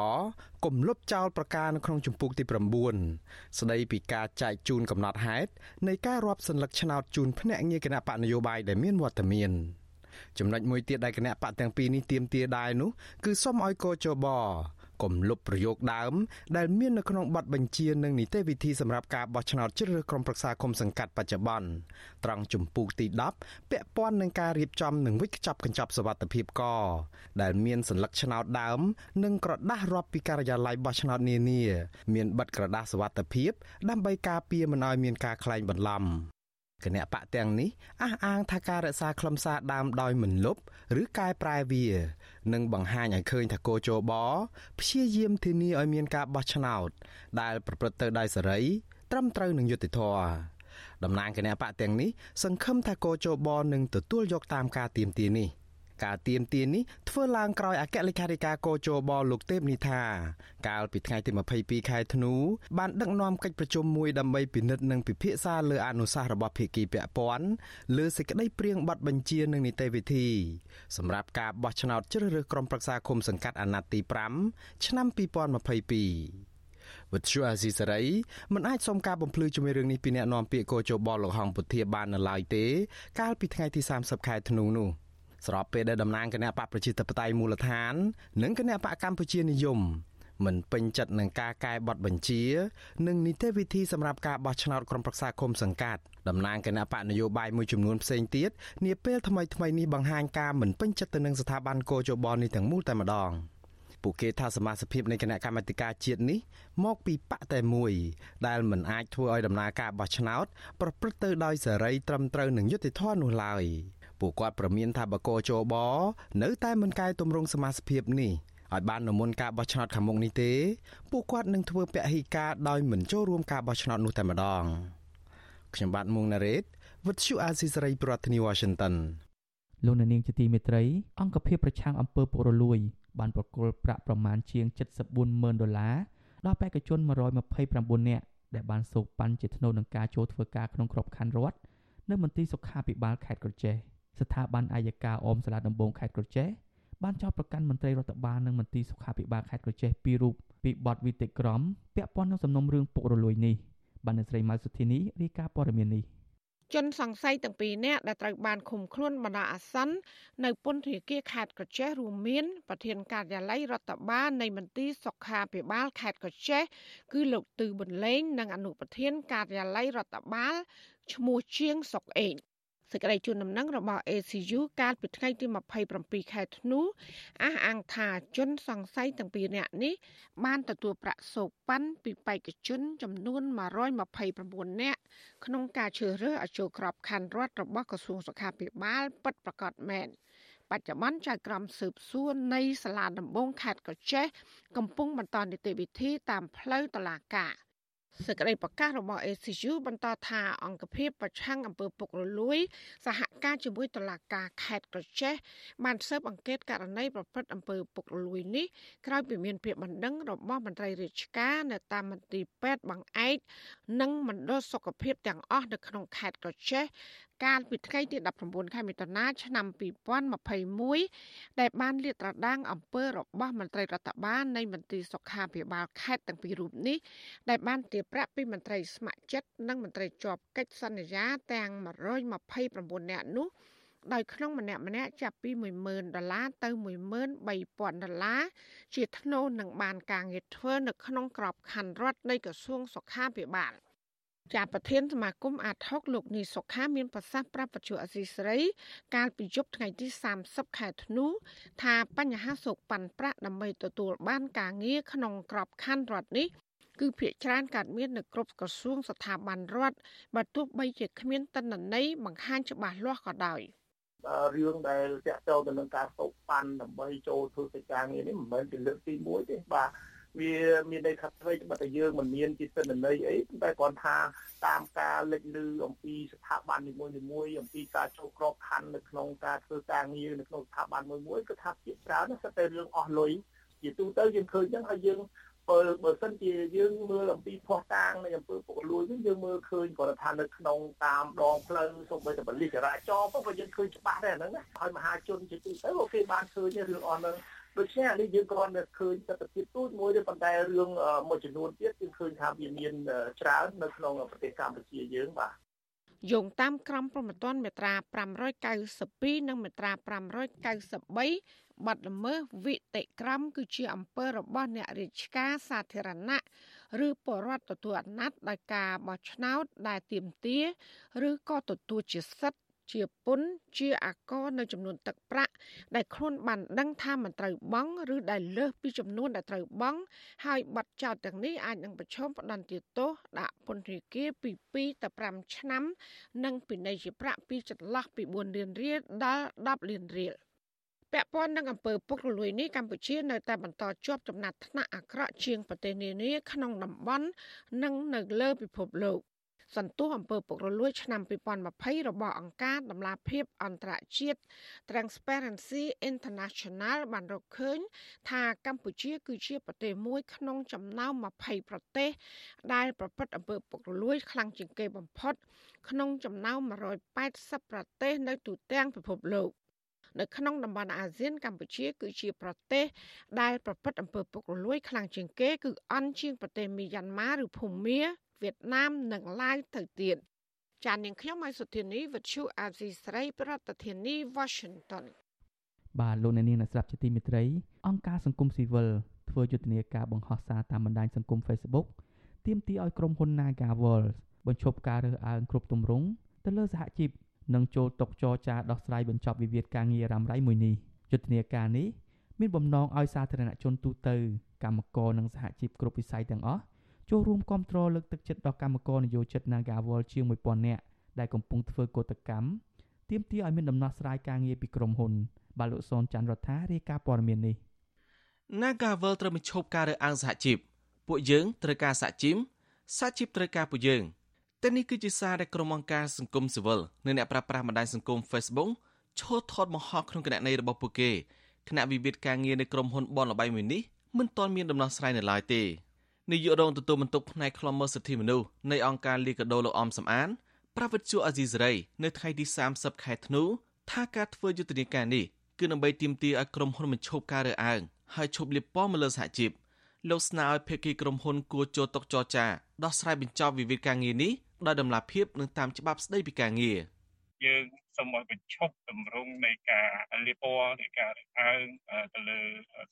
គំលុបចោលប្រការនៅក្នុងជំពូកទី9ស្ដីពីការចែកជូនកំណត់ហេតុនៃការរាប់សัญลักษณ์ឆ្នោតជូនភ្នាក់ងារគណៈបកនយោបាយដែលមានវត្តមានចំណុចមួយទៀតដែលគណៈបកទាំងពីរនេះទៀមទាដែរនោះគឺសុំឲ្យកោជប កុំលុបប្រយោគដើមដែលមាននៅក្នុងបទបញ្ជានិងនីតិវិធីសម្រាប់ការបោះឆ្នោតជ្រើសរើសក្រុមប្រឹក្សាគុំសង្កាត់បច្ចុប្បន្នត្រង់ជំពូកទី10ពាក់ព័ន្ធនឹងការរៀបចំនិងវិច្ចប់កញ្ចប់សវត្ថិភាពកដែលមានសัญลักษณ์ឆ្នោតដើមនិងក្រដាស់រាប់ពីការិយាល័យបោះឆ្នោតនានាមានបិទក្រដាស់សវត្ថិភាពដើម្បីការពារមិនឲ្យមានការក្លែងបន្លំគណៈបកទាំងនេះអះអាងថាការរក្សាខ្លឹមសារដើមដោយមិនលុបឬកែប្រែវា និងបង្ហាញឲ្យឃើញថាគោជបព្យាយាមធានាឲ្យមានការបោះឆ្នោត ដែលប្រព្រឹត្តទៅដោយសេរី ត្រឹមត្រូវនឹងយុត្តិធម៌តំណាងគណៈបកទាំងនេះសង្ឃឹមថាគោជបនឹងទទួលយកតាមការទៀមទានេះ ការទៀមទានេះធ្វើឡើងក្រោយអគ្គលេខាធិការកោជបលោកទេពនីថា កាលពីថ្ងៃទី22ខែធ្នូបានដឹកនាំកិច្ចប្រជុំមួយដើម្បីពិនិត្យនិងពិភាក្សាលើអនុសាសន៍របស់ភាគីពាក់ព័ន្ធលើសេចក្តីព្រៀងប័ណ្ណបញ្ជានិងនីតិវិធីសម្រាប់ការបោះឆ្នោតជ្រើសរើសក្រុមប្រឹក្សាគុំសង្កាត់អាណត្តិទី5ឆ្នាំ2022វិទ្យុអាស៊ីសេរីមិនអាចសុំការបំភ្លឺជាមួយរឿងនេះពីអ្នកនាំពាក្យកោជបលោកហងពុធាបាននៅឡើយទេ កាលពីថ្ងៃទី30ខែធ្នូនោះ។ ស្របពេលដែលតំណាងគណៈបកប្រជាធិបតេយ្យមូលដ្ឋាន និងគណៈបកកម្ពុជានិយមមិនពេញចិត្តនឹងការកែប័ណ្ណបញ្ជា និងនីតិវិធីសម្រាប់ការបោះឆ្នោតក្រុមប្រឹក្សាគុំសង្កាត់តំណាងគណៈបកនយោបាយមួយចំនួនផ្សេងទៀតនាពេលថ្មីថ្មីនេះបង្ហាញការមិនពេញចិត្តទៅនឹងស្ថាប័នកោជបនេះទាំងមូលតែម្ដងពួកគេថាសមាជិកនៃគណៈកម្មាធិការជាតិនេះមកពីបកតែមួយ ដែលមិនអាចធ្វើឲ្យដំណើរការបោះឆ្នោត ប្រព្រឹត្តទៅដោយសេរីត្រឹមត្រូវនិងយុត្តិធម៌នោះឡើយ។ ពួកគាត់ប្រមានថាបកជបនៅតែមិនកែតម្រង់សមាជិកនេះឲ្យបាននៅមុនការបោះឆ្នោតខាងមុខនេះទេពួកគាត់នឹងធ្វើពហិការដោយមិនចូលរួមការបោះឆ្នោតនោះតែម្ដងខ្ញុំបាទមុងណារ៉េត With you Azisaray ប្រធានាទី Washington លោកនាងជាទីមេត្រីអង្គភាពប្រឆាំងអំពើពុករលួយ បានប្រគល់ប្រាក់ប្រមាណជាង74ម៉ឺនដុល្លារដល់បេក្ខជន129នាក់ដែលបានសោកប៉ាន់ជាថ្នូវនឹងការចូលធ្វើការក្នុងក្របខ័ណ្ឌរដ្ឋនៅមន្ទីរសុខាភិបាលខេត្តក្រចេះ ស្ថាប័នអាយកាអមសាលាដំបងខេត្តក្រចេះបានចោទប្រកាន់មន្ត្រីរដ្ឋបាលនិងមន្ត្រីសុខាភិបាលខេត្តក្រចេះពីររូបពីបទវិតិក្រមពាក់ព័ន្ធនឹងសំណុំរឿងពុករលួយនេះបានអ្នកស្រីម៉ៅសុធីនីរាយការណ៍ព័ត៌មាននេះជនសង្ស័យទាំងពីរនាក់ដែលត្រូវបានឃុំខ្លួនបណ្ដោះអាសន្ននៅពន្ធនាគារខេត្តកោះចេះរួមមានប្រធានការិយាល័យរដ្ឋបាលនៃមន្ទីរសុខាភិបាលខេត្តកោះចេះគឺលោកទឺប៊ុនលេងនិងអនុប្រធានការិយាល័យរដ្ឋបាលឈ្មោះជាងសុកអេង សេចក្តីជូនដំណឹងរបស់ ACU កាលពីថ្ងៃទី27ខែធ្នូអះអាងថាជនសង្ស័យទាំងពីរនាក់នេះបានទទួលប្រាក់សូកប៉ាន់ពីបេក្ខជនចំនួន129នាក់ក្នុងការជ្រើសរើសឲ្យចូលក្របខ័ណ្ឌរដ្ឋរបស់ក្រសួងសុខាភិបាលពិតប្រាកដមែនបច្ចុប្បន្នចៅក្រមស៊ើបសួរនៃសាលាដំបងខេត្តកោះចេះកំពុងបន្តនីតិវិធីតាមផ្លូវតុលាការ។ សេចក្តីប្រកាសរបស់ ACU បន្តថាអង្គភាពប្រឆាំងអំពើពុករលួយ សហការជាមួយតុលាការខេត្តក្រចេះបានស៊ើបអង្កេតករណីប្រព្រឹត្តអំពើពុករលួយនេះក្រោយពីមានពាក្យបណ្ដឹងរបស់មន្ត្រីរាជការនៅតាមមន្ទីរពេទ្យបង្អែកនិងមណ្ឌលសុខភាពទាំងអស់នៅក្នុងខេត្តក្រចេះ កាលពីថ្ងៃទី19ខែមិថុនាឆ្នាំ2021ដែលបានលាតត្រដាងអំពើរបស់មន្ត្រីរដ្ឋបាលនៃមន្ទីរសុខាភិបាលខេត្តទាំងពីររូបនេះដែលបានទារប្រាក់ពីមន្ត្រីស្ម័គ្រចិត្តនិងមន្ត្រីជាប់កិច្ចសន្យាទាំង129នាក់នោះដោយក្នុងម្នាក់ម្នាក់ចាប់ពី10000ដុល្លារទៅ13000ដុល្លារជាថ្នូរនឹងបានការងារធ្វើនៅក្នុងក្របខ័ណ្ឌរដ្ឋនៃក្រសួងសុខាភិបាល។ ជាប្រធានសមាគមអាត6លោកនីសុខាមានប្រសាសន៍ប្រាប់បច្ចុប្បន្នអសីស្រី កាលពីយប់ថ្ងៃទី30ខែធ្នូថាបញ្ហាសោកប៉ាន់ប្រាក់ដើម្បីទទួលបានការងារក្នុងក្របខ័ណ្ឌរដ្ឋនេះគឺភាកច្រើនកើតមាននៅគ្រប់ក្រសួងស្ថាប័នរដ្ឋបើទោះបីជាគ្មានតនន័យបង្ហាញច្បាស់លាស់ក៏ដោយរឿងដែលតាក់ទងទៅនឹងការសោកប៉ាន់ដើម្បីចូលធ្វើកិច្ចការងារនេះមិនមែនជាលើកទី1ទេបាទ វាមានន័យថាធ្វើបើតែយើងមិនមានជាសិនន័យអីតែគ្រាន់ថាតាមការលេចលឺអំពីស្ថាប័ននីមួយៗអំពីការចូលក្របខ័ណ្ឌនៅក្នុងការធ្វើការងារនៅក្នុងស្ថាប័នមួយមួយគឺថាជាច្រើនសិតតែរឿងអស់លុយជាទូទៅយើងឃើញចឹងហើយយើងបើបើសិនជាយើងមើលអំពីផោះតាងនៃអំពើពុករលួយនេះយើងមើលឃើញគាត់ថានៅក្នុងតាមដងផ្លូវសូម្បីតែបលិសចរាចរណ៍ក៏យើងឃើញច្បាស់ដែរហ្នឹងណាហើយមហាជនជាទូទៅគេបានឃើញរឿងអស់ហ្នឹង ដូច្នេះនេះយើងគ្រាន់តែឃើញទស្សនវិជ្ជាទូចមួយទេប៉ុន្តែរឿងមួយចំនួនទៀតយើងឃើញថាវាមានច្រើននៅក្នុងប្រទេសកម្ពុជាយើងបាទយោងតាមក្រមព្រហ្មទណ្ឌមាត្រា592និងមាត្រា593បាត់ល្មើសវិតិក្រមគឺជាអំពើរបស់អ្នករាជការសាធារណៈឬបរដ្ឋទទួលអាណត្តិដោយការបោះឆ្នោតដែលទាមទារឬក៏ទទួលជាសិទ្ធិ ជាពុនជាអាករនៅចំនួនទឹកប្រាក់ដែលខ្លួនបានដឹងថាមិនត្រូវបង់ឬដែលលើសពីចំនួនដែលត្រូវបង់ហើយបាត់ចោតទាំងនេះអាចនឹងប្រឈមផ្ដន្ទាទោសដាក់ពន្ធនាគារពី2ទៅ5ឆ្នាំ និងពិន័យជាប្រាក់ពីចន្លោះពី4លានរៀលដល់10លានរៀលពាក់ព័ន្ធនឹងអំពើពុករលួយនេះកម្ពុជានៅតែបន្តជាប់ចំណាត់ថ្នាក់អាក្រក់ជាងប្រទេសនានាក្នុងតំបន់និងនៅលើពិភពលោក សន្ទុះអំពើពុករលួយ ឆ្នាំ2020របស់អង្គការដំឡាភិបអន្តរជាតិ Transparency International បានរកឃើញ ថាកម្ពុជា គឺជាប្រទេសមួយក្នុងចំណោម20ប្រទេស ដែល ប្រព្រឹត្តអំពើពុករលួយ ខ្លាំងជាងគេបំផុត ក្នុងចំណោម180ប្រទេស នៅទូទាំងពិភពលោក នៅក្នុងតំបន់អាស៊ានកម្ពុជា គឺជាប្រទេស ដែលប្រព្រឹត្តអំពើពុករលួយខ្លាំងជាងគេ គឺអន់ជាងប្រទេសមីយ៉ាន់ម៉ាឬភូមាវៀតណាមនិងឡាវទៅទៀតចាននាងខ្ញុំមកសុធានីវិទ្យុអាស៊ីស្រី ប្រធានាធិបតី Washington បាទលោកអ្នកនាងអ្នកស្ដាប់ជាទីមេត្រីអង្គការសង្គមស៊ីវិលធ្វើយុទ្ធនាការបង្ហោះសារតាមបណ្ដាញសង្គម Facebook ទាមទារឲ្យក្រុមហ៊ុន Nagawal បញ្ឈប់ការរើសអើងគ្រប់ទម្រង់ទៅលើសហជីព និងចូលតុចរចាដោះស្រាយបញ្ចប់វិវាទការងាររ៉ាំរ៉ៃមួយនេះយុទ្ធនាការនេះមានបំណងឲ្យសាធារណជនទូទៅកម្មករនិងសហជីពគ្រប់វិស័យទាំងអស់ចូលរួមគាំទ្រលើកទឹកចិត្តដល់កម្មករនិយោជិត Nagawal ជាង1000នាក់ដែលកំពុងធ្វើកោតកម្មទាមទារឲ្យមានដំណោះស្រាយការងារពីក្រុមហ៊ុនបាទលោកសនច័ន្ទរដ្ឋារាយការណ៍ព័ត៌មាននេះ Nagawal ត្រូវបញ្ឈប់ការរើសអើងសហជីពពួកយើងត្រូវការសហជីពសហជីពត្រូវការពួកយើង តែនេះគឺជាសារដែលក្រុមអង្គការសង្គមស៊ីវិលនិងអ្នកប្រើប្រាស់បណ្ដាញសង្គម Facebook ឈរថតបង្ហោះក្នុងគណនីរបស់ពួកគេគណៈវិវាទការងារនៅក្រុមហ៊ុនបនលបៃមួយនេះមិនទាន់មានដំណោះស្រាយនៅឡើយទេនាយករងទទួលបន្ទុកផ្នែកខ្លំមើលសិទ្ធិមនុស្សនៃអង្គការលីកាដូលោកអំសំអានប្រាវិទ្យាអាស៊ីសេរីនៅថ្ងៃទី30ខែធ្នូថាការធ្វើយុទ្ធនាការនេះគឺដើម្បីទាមទារឲ្យក្រុមហ៊ុនបញ្ឈប់ការរើសអើងហើយឈប់លាបពណ៌មកលើសហជីពលោកស្នើឲ្យភាគីក្រុមហ៊ុនគួរចូលតុចរចាដោះស្រាយបញ្ចប់វិវាទការងារនេះ ដោយតម្លាភាពនិងតាមច្បាប់ស្តីពីការងារយើងសូមឲ្យបញ្ឈប់ទម្រង់នៃការលៀបពណ៌នៃការរើសអើងទៅលើ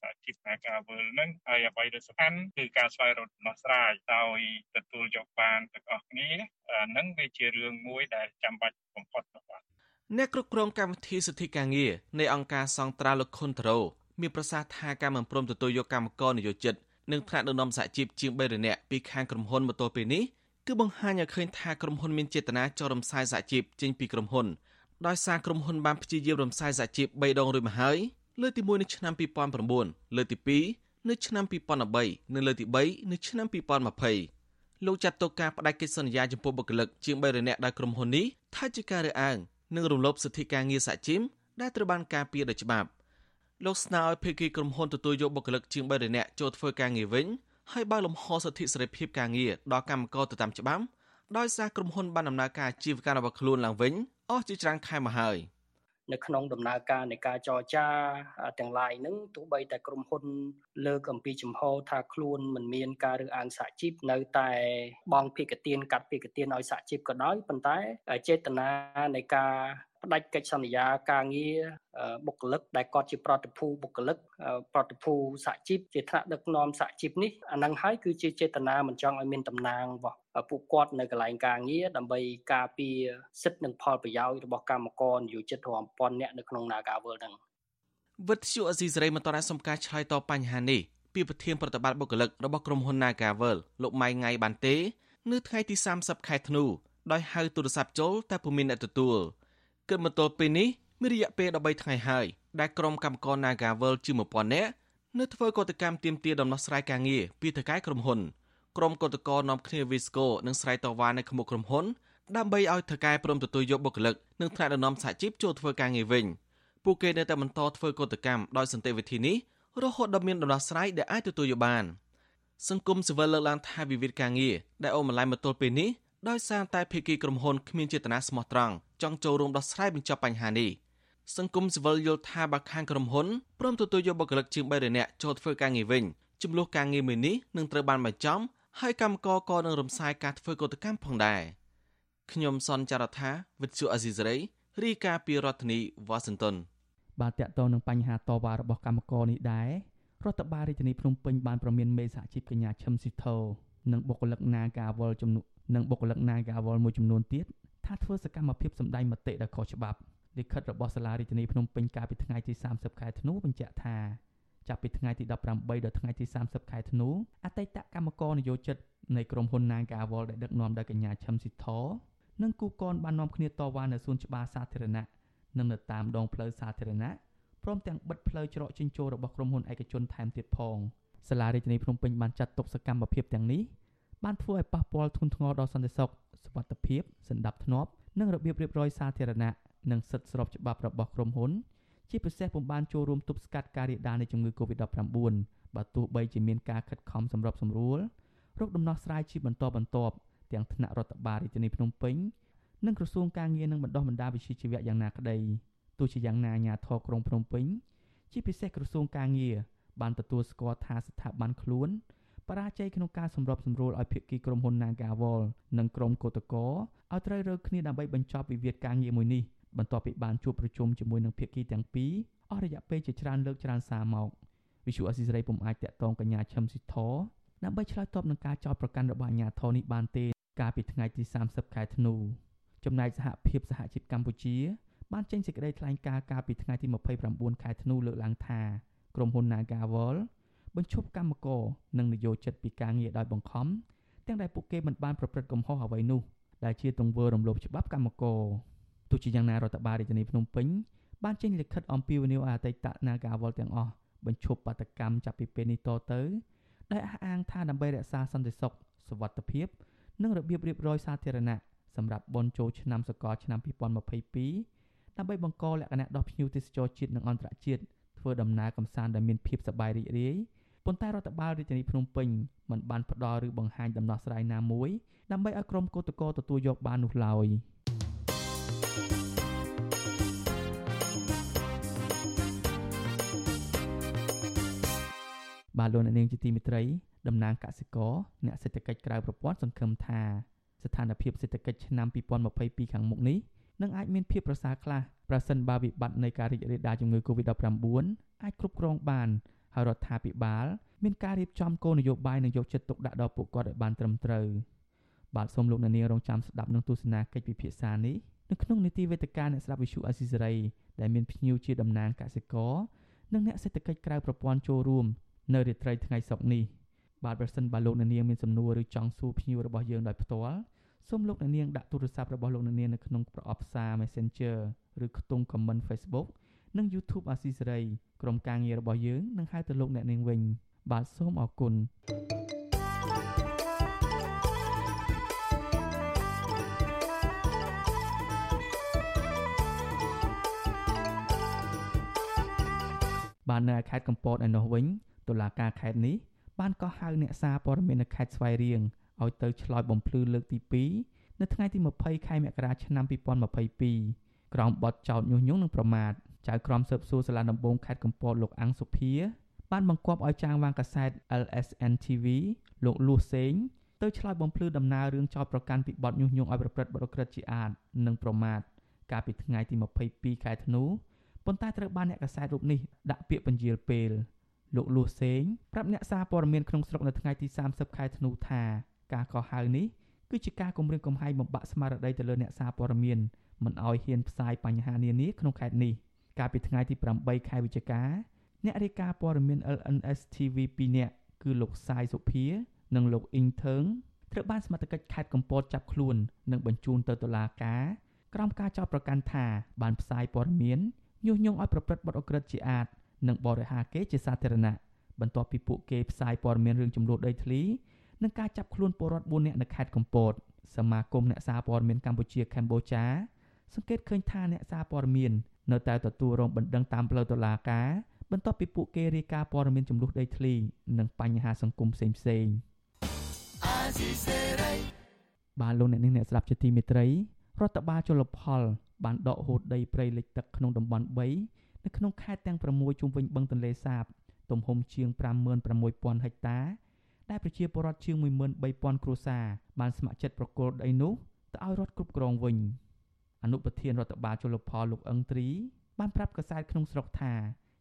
សហជីពការវើលហ្នឹងហើយអ្វីដែលសំខាន់គឺការស្វែងរកដំណោះស្រាយដោយទទួលយកបានទាំងអស់គ្នាហ្នឹងវាជារឿងមួយដែលចាំបាច់បំផុតបាទអ្នកគ្រប់គ្រងកម្មវិធីសិទ្ធិការងារនៃអង្គការសង្ត្រាលោកខុនត្រូមានប្រសាសន៍ថាការមិនព្រមទទួលយកកម្មករនយោជិតនិងថ្នាក់ដឹកនាំសហជីពជាង3រនាក់ពីខាងក្រុមហ៊ុនមកទល់ពេលនេះ គឺបង្ហាញឲ្យឃើញថាក្រុមហ៊ុនមានចេតនាចោលរំសាយសហជីពចេញពីក្រុមហ៊ុនដោយសារក្រុមហ៊ុនបានព្យាយាមរំសាយសហជីព3ដងរួចមកហើយលើកទី1នៅឆ្នាំ2009លើកទី2នៅឆ្នាំ2013និងលើកទី3នៅឆ្នាំ2020លោកចាត់ទុកការបដិកិច្ចសន្យាចំពោះបុគ្គលិកជាង3រនាក់ដោយក្រុមហ៊ុននេះថាជាការរើសអើងនិងរំលោភសិទ្ធិការងារសហជីពដែលត្រូវបានការពារដោយច្បាប់លោកស្នើឲ្យភាគីក្រុមហ៊ុនទទួលយកបុគ្គលិកជាង3រនាក់ចូលធ្វើការងារវិញ ហើយបើលំហសិទ្ធិសេរីភាពការងារដល់កម្មករទៅតាមច្បាប់ដោយសារក្រុមហ៊ុនបានដំណើរការអាជីវកម្មរបស់ខ្លួនឡើងវិញអស់ជាច្រើនខែមកហើយនៅក្នុងដំណើរការនៃការចរចាទាំងឡាយហ្នឹងទោះបីតែក្រុមហ៊ុនលើកអំពីចំហថាខ្លួនមិនមានការរើសអើងសហជីពនៅតែបងភិកទានកាត់ភិកទានឲ្យសហជីពក៏ដោយប៉ុន្តែចេតនានៃការ ផ្ដាច់កិច្ចសន្យាការងារបុគ្គលិកដែលគាត់ជាប្រតិភូបុគ្គលិកប្រតិភូសហជីពជាថ្នាក់ដឹកនាំសហជីពនេះអានឹងហើយគឺជាចេតនាមិនចង់ឲ្យមានតំណាងរបស់ពួកគាត់នៅកន្លែងការងារដើម្បីការពារសិទ្ធិនិងផលប្រយោជន៍របស់កម្មករនិយោជិតរាប់ពាន់នាក់នៅក្នុង Nagawal ហ្នឹងវិទ្យុអេស៊ីសេរីមិនតរសំការឆ្លើយតបបញ្ហានេះពីប្រធានប្រតិបត្តិបុគ្គលិករបស់ក្រុមហ៊ុន Nagawal លោកម៉ៃងៃបានទេ នៅថ្ងៃទី30ខែធ្នូដោយហៅទូរស័ព្ទចូលតែពុំមានអ្នកទទួល គិតមកទល់ពេលនេះមានរយៈពេល13ថ្ងៃហើយដែលក្រុមកម្មករ Nagawal ជាង1000នាក់នៅធ្វើកតកម្មទាមទារដំណោះស្រាយការងារពីថៅកែក្រុមហ៊ុនក្រុមកតកតនាំគ្នាវីស្កូនិងស្រ័យតវ៉ានៅក្នុងក្រុមហ៊ុនដើម្បីឲ្យថៅកែព្រមទទួលយកបុគ្គលិកនិងថ្នាក់ដឹកនាំសហជីពចូលធ្វើការងារវិញពួកគេនៅតែបន្តធ្វើកតកម្មដោយសន្តិវិធីនេះរហូតដល់មានដំណោះស្រាយដែលអាចទទួលយកបានសង្គមស៊ីវិលលើកឡើងថាវិវាទការងារដែលអូបន្លាយមកទល់ពេលនេះដោយសារតែភាគីក្រុមហ៊ុនគ្មានចេតនាស្មោះត្រង់ ចង់ចូលរួមដោះស្រាយបញ្ចប់បញ្ហានេះសង្គមស៊ីវិលយល់ថាបើខាងក្រុមហ៊ុនព្រមទទួលយកបុគ្គលិកជាង3នាក់ចូលធ្វើការងារវិញចំនួនការងារមួយនេះនឹងត្រូវបានបញ្ចប់ហើយកម្មករក៏នឹងរំសាយការធ្វើកតកម្មផងដែរខ្ញុំសនចាររថាវិទ្យុអេស៊ីសរ៉ៃរីកាពីរដ្ឋធានីវ៉ាស៊ីនតោនបាទតកតងនឹងបញ្ហាតវ៉ារបស់កម្មករនេះដែររដ្ឋបាលរាជធានីភ្នំពេញបានប្រមានមេសហជីពកញ្ញាឈឹមស៊ីធោនិងបុគ្គលិក Nagawal ចំនួន និងបុគ្គលិក Nagawal មួយចំនួនទៀតថាធ្វើសកម្មភាពសម្ដែងមតិដែលខុសច្បាប់លិខិតរបស់សាលារាជធានីភ្នំពេញកាលពីថ្ងៃទី30ខែធ្នូបញ្ជាក់ថាចាប់ពីថ្ងៃទី18ដល់ថ្ងៃទី30ខែធ្នូអតីតកម្មករនយោជិតនៃក្រុមហ៊ុន Nagawal ដែលដឹកនាំដោយកញ្ញាឈឹមស៊ីធនិងគូកនបាននាំគ្នាតវ៉ានៅសួនច្បារសាធារណៈនិងនៅតាមដងផ្លូវសាធារណៈព្រមទាំងបិទផ្លូវច្រកចេញចូលរបស់ក្រុមហ៊ុនឯកជនថែមទៀតផងសាលារាជធានីភ្នំពេញបានចាត់ទុកសកម្មភាពទាំងនេះ បានធ្វើឲ្យប៉ះពាល់ធ្ងន់ធ្ងរដល់សន្តិសុខសុវត្ថិភាពសន្តិភាពនិងរបៀបរៀបរយសាធារណៈនិងសិទ្ធិស្របច្បាប់របស់ក្រុមហ៊ុនជាពិសេសពុំបានចូលរួមទប់ស្កាត់ការរាលដាលនៃជំងឺ Covid-19 បើទោះបីជាមានការខិតខំសម្របសម្រួលរកដំណោះស្រាយជាបន្តបន្ទាប់ទាំងថ្នាក់រដ្ឋបាលរាជធានីភ្នំពេញនិងក្រសួងការងារនិងបណ្ដុះបណ្ដាលវិជ្ជាជីវៈយ៉ាងណាក្តីទោះជាយ៉ាងណាអាជ្ញាធរក្រុងភ្នំពេញជាពិសេសក្រសួងការងារបានទទួលស្គាល់ថាស្ថាប័នខ្លួន បរាជ័យក្នុងការសម្របសម្រួលឲ្យភាគីក្រុមហ៊ុន Nagawal និងក្រុមកោតក្រឲ្យត្រូវរើគ្នាដើម្បីបញ្ចប់វិវាទការងារមួយនេះបន្ទាប់ពីបានជួបប្រជុំជាមួយនឹងភាគីទាំងពីរអស់រយៈពេលជាច្រើនលើកច្រើនសារមកវិសុអស៊ីសេរីពុំអាចតាក់ទងកញ្ញាឈឹមស៊ីធដើម្បីឆ្លើយតបនឹងការចោទប្រកាន់របស់អាជ្ញាធរនេះបានទេ កាលពីថ្ងៃទី30ខែធ្នូចំណែកសហភាពសហជីពកម្ពុជា បានចេញសេចក្តីថ្លែងការណ៍កាលពីថ្ងៃទី29ខែធ្នូលើកឡើងថាក្រុមហ៊ុន Nagawal បញ្ឈប់កម្មករនិងនយោជិតពីការងារដោយបង្ខំទាំងដែលពួកគេមិនបានប្រព្រឹត្តកំហុសអ្វីនោះដែលជាទង្វើរំលោភច្បាប់កម្មករទោះជាយ៉ាងណារដ្ឋបាលរាជធានីភ្នំពេញបានចេញលិខិតអំពាវនាវឲ្យអតីត Nagawal ទាំងអស់បញ្ឈប់បាតកម្មចាប់ពីពេលនេះតទៅដោយអះអាងថាដើម្បីរក្សាសន្តិសុខសុវត្ថិភាព និងរបៀបរៀបរយសាធារណៈសម្រាប់បុណ្យចូលឆ្នាំសកលឆ្នាំ2022ដើម្បីបង្កលក្ខណៈដោះភ្ញៀវទេសចរជាតិនិងអន្តរជាតិធ្វើដំណើរកម្សាន្តដែលមានភាពសប្បាយរីករាយ ប៉ុន្តែរដ្ឋបាលរាជធានីភ្នំពេញមិនបានផ្ដល់ឬបង្ហាញដំណោះស្រាយណាមួយដើម្បីឲ្យក្រុមកោតក្រទទួលយកបាននោះឡើយ។បាទលោកអ្នកនាងជាទីមេត្រីតំណាងកសិករអ្នកសេដ្ឋកិច្ចក្រៅប្រព័ន្ធសង្ឃឹមថាស្ថានភាពសេដ្ឋកិច្ចឆ្នាំ2022ខាងមុខនេះនឹងអាចមានភាពប្រសើរខ្លះប្រសិនបើវិបត្តិនៃការរីករាលដាលជំងឺ Covid-19 អាចគ្រប់គ្រងបាន ហើយរដ្ឋាភិបាលមានការរៀបចំគោលនយោបាយនិងយកចិត្តទុកដាក់ដល់ពួកគាត់ឲ្យបានត្រឹមត្រូវបាទសូមលោកអ្នកនាងរងចាំស្ដាប់នឹងទស្សនាកិច្ចពិភាក្សានេះនៅក្នុងនីតិវេទិកាអ្នកស្ដាប់វិទ្យុអេស៊ីសេរីដែលមានភ្ញៀវជាតំណាងកសិករនិងអ្នកសេដ្ឋកិច្ចក្រៅប្រព័ន្ធចូលរួម នៅរាត្រីថ្ងៃសុក្រនេះបាទប្រសិនបើលោកអ្នកនាងមានសំណួរឬចង់សួរភ្ញៀវរបស់យើងដោយផ្ទាល់សូមលោកអ្នកនាងដាក់ទូរស័ព្ទរបស់លោកអ្នកនាងនៅក្នុងប្រអប់សារ Messenger ឬខ្ទង់ comment Facebook និង YouTube អាស៊ីសេរីក្រុមការងាររបស់យើងនឹងហៅទៅលោកអ្នកនាងវិញ បាទសូមអរគុណបាននៅខេត្តកំពតឯនោះវិញតុលាការខេត្តនេះបានកោះហៅអ្នកសារព័ត៌មាននៅខេត្តស្វាយរៀងឲ្យទៅឆ្លើយបំភ្លឺលើកទី2នៅថ្ងៃទី20ខែមករាឆ្នាំ2022ក្រោមបទចោទញុះញង់និងប្រមាថ ចៅក្រមស៊ើបសួរសាលាដំបងខេត្តកំពតលោកអង្គសុភាបានបង្គាប់ឲ្យចាងវាងកាសែត LSN TV លោកលួសសេងទៅឆ្លើយបំភ្លឺដំណើររឿងចោទប្រកាន់ពីបទញុះញង់ឲ្យប្រព្រឹត្តបទក្រិតជាអាតនិងប្រមាថកាលពីថ្ងៃទី22ខែធ្នូប៉ុន្តែត្រូវបានអ្នកកាសែតរូបនេះដាក់ពាក្យបញ្ជាលពេលលោកលួសសេងប្រាប់អ្នកសារព័ត៌មានក្នុងស្រុកនៅថ្ងៃទី30ខែធ្នូថាការកោះហៅនេះគឺជាការគម្រាមកំហែងបំបាក់ស្មារតីទៅលើអ្នកសារព័ត៌មានមិនឲ្យហ៊ានផ្សាយបញ្ហានានាក្នុងខេត្តនេះ កាលពីថ្ងៃទី8ខែវិច្ឆិកាអ្នករាយការណ៍ព័ត៌មាន LNS TV 2នាក់គឺលោកសាយសុភា និងលោកអ៊ីងថើងត្រូវបានសមត្ថកិច្ចខេត្តកំពតចាប់ខ្លួន និងបញ្ជូនទៅតុលាការក្រោមការចោទប្រកាន់ថាបានផ្សាយព័ត៌មានញុះញង់ឲ្យប្រព្រឹត្តបទអក្រិតជាអាតនិងបរិហាគេជាសាធារណៈបន្ទាប់ពីពួកគេផ្សាយព័ត៌មានរឿងចំនួនដីធ្លីនិងការចាប់ខ្លួនពលរដ្ឋ4នាក់នៅខេត្តកំពតសមាគមអ្នកសារព័ត៌មានកម្ពុជាកម្ពុជាសង្កេតឃើញថាអ្នកសារព័ត៌មាន នៅតែទទួលរងបណ្ដឹងតាមផ្លូវតុលាការបន្ទាប់ពីពួកគេរាយការណ៍ព័ត៌មានចំនួនដីធ្លី និងបញ្ហាសង្គមផ្សេងផ្សេងបានលោកអ្នកនាងអ្នកស្ដាប់ជាទីមេត្រីរដ្ឋបាលជលផល បានដកហូតដីព្រៃលិចទឹកក្នុងតំបន់3នៅក្នុងខេត្តទាំង6ជុំវិញបឹងទន្លេសាប ទំហំជាង56000ហិកតា ដែលប្រជាពលរដ្ឋជាង13000គ្រួសារបានស្ម័គ្រចិត្តប្រគល់ដីនោះទៅឲ្យរដ្ឋគ្រប់គ្រងវិញ អនុប្រធានរដ្ឋបាលជលផលលោកអឹងទ្រី បានប្រាប់កាសែតក្នុងស្រុកថា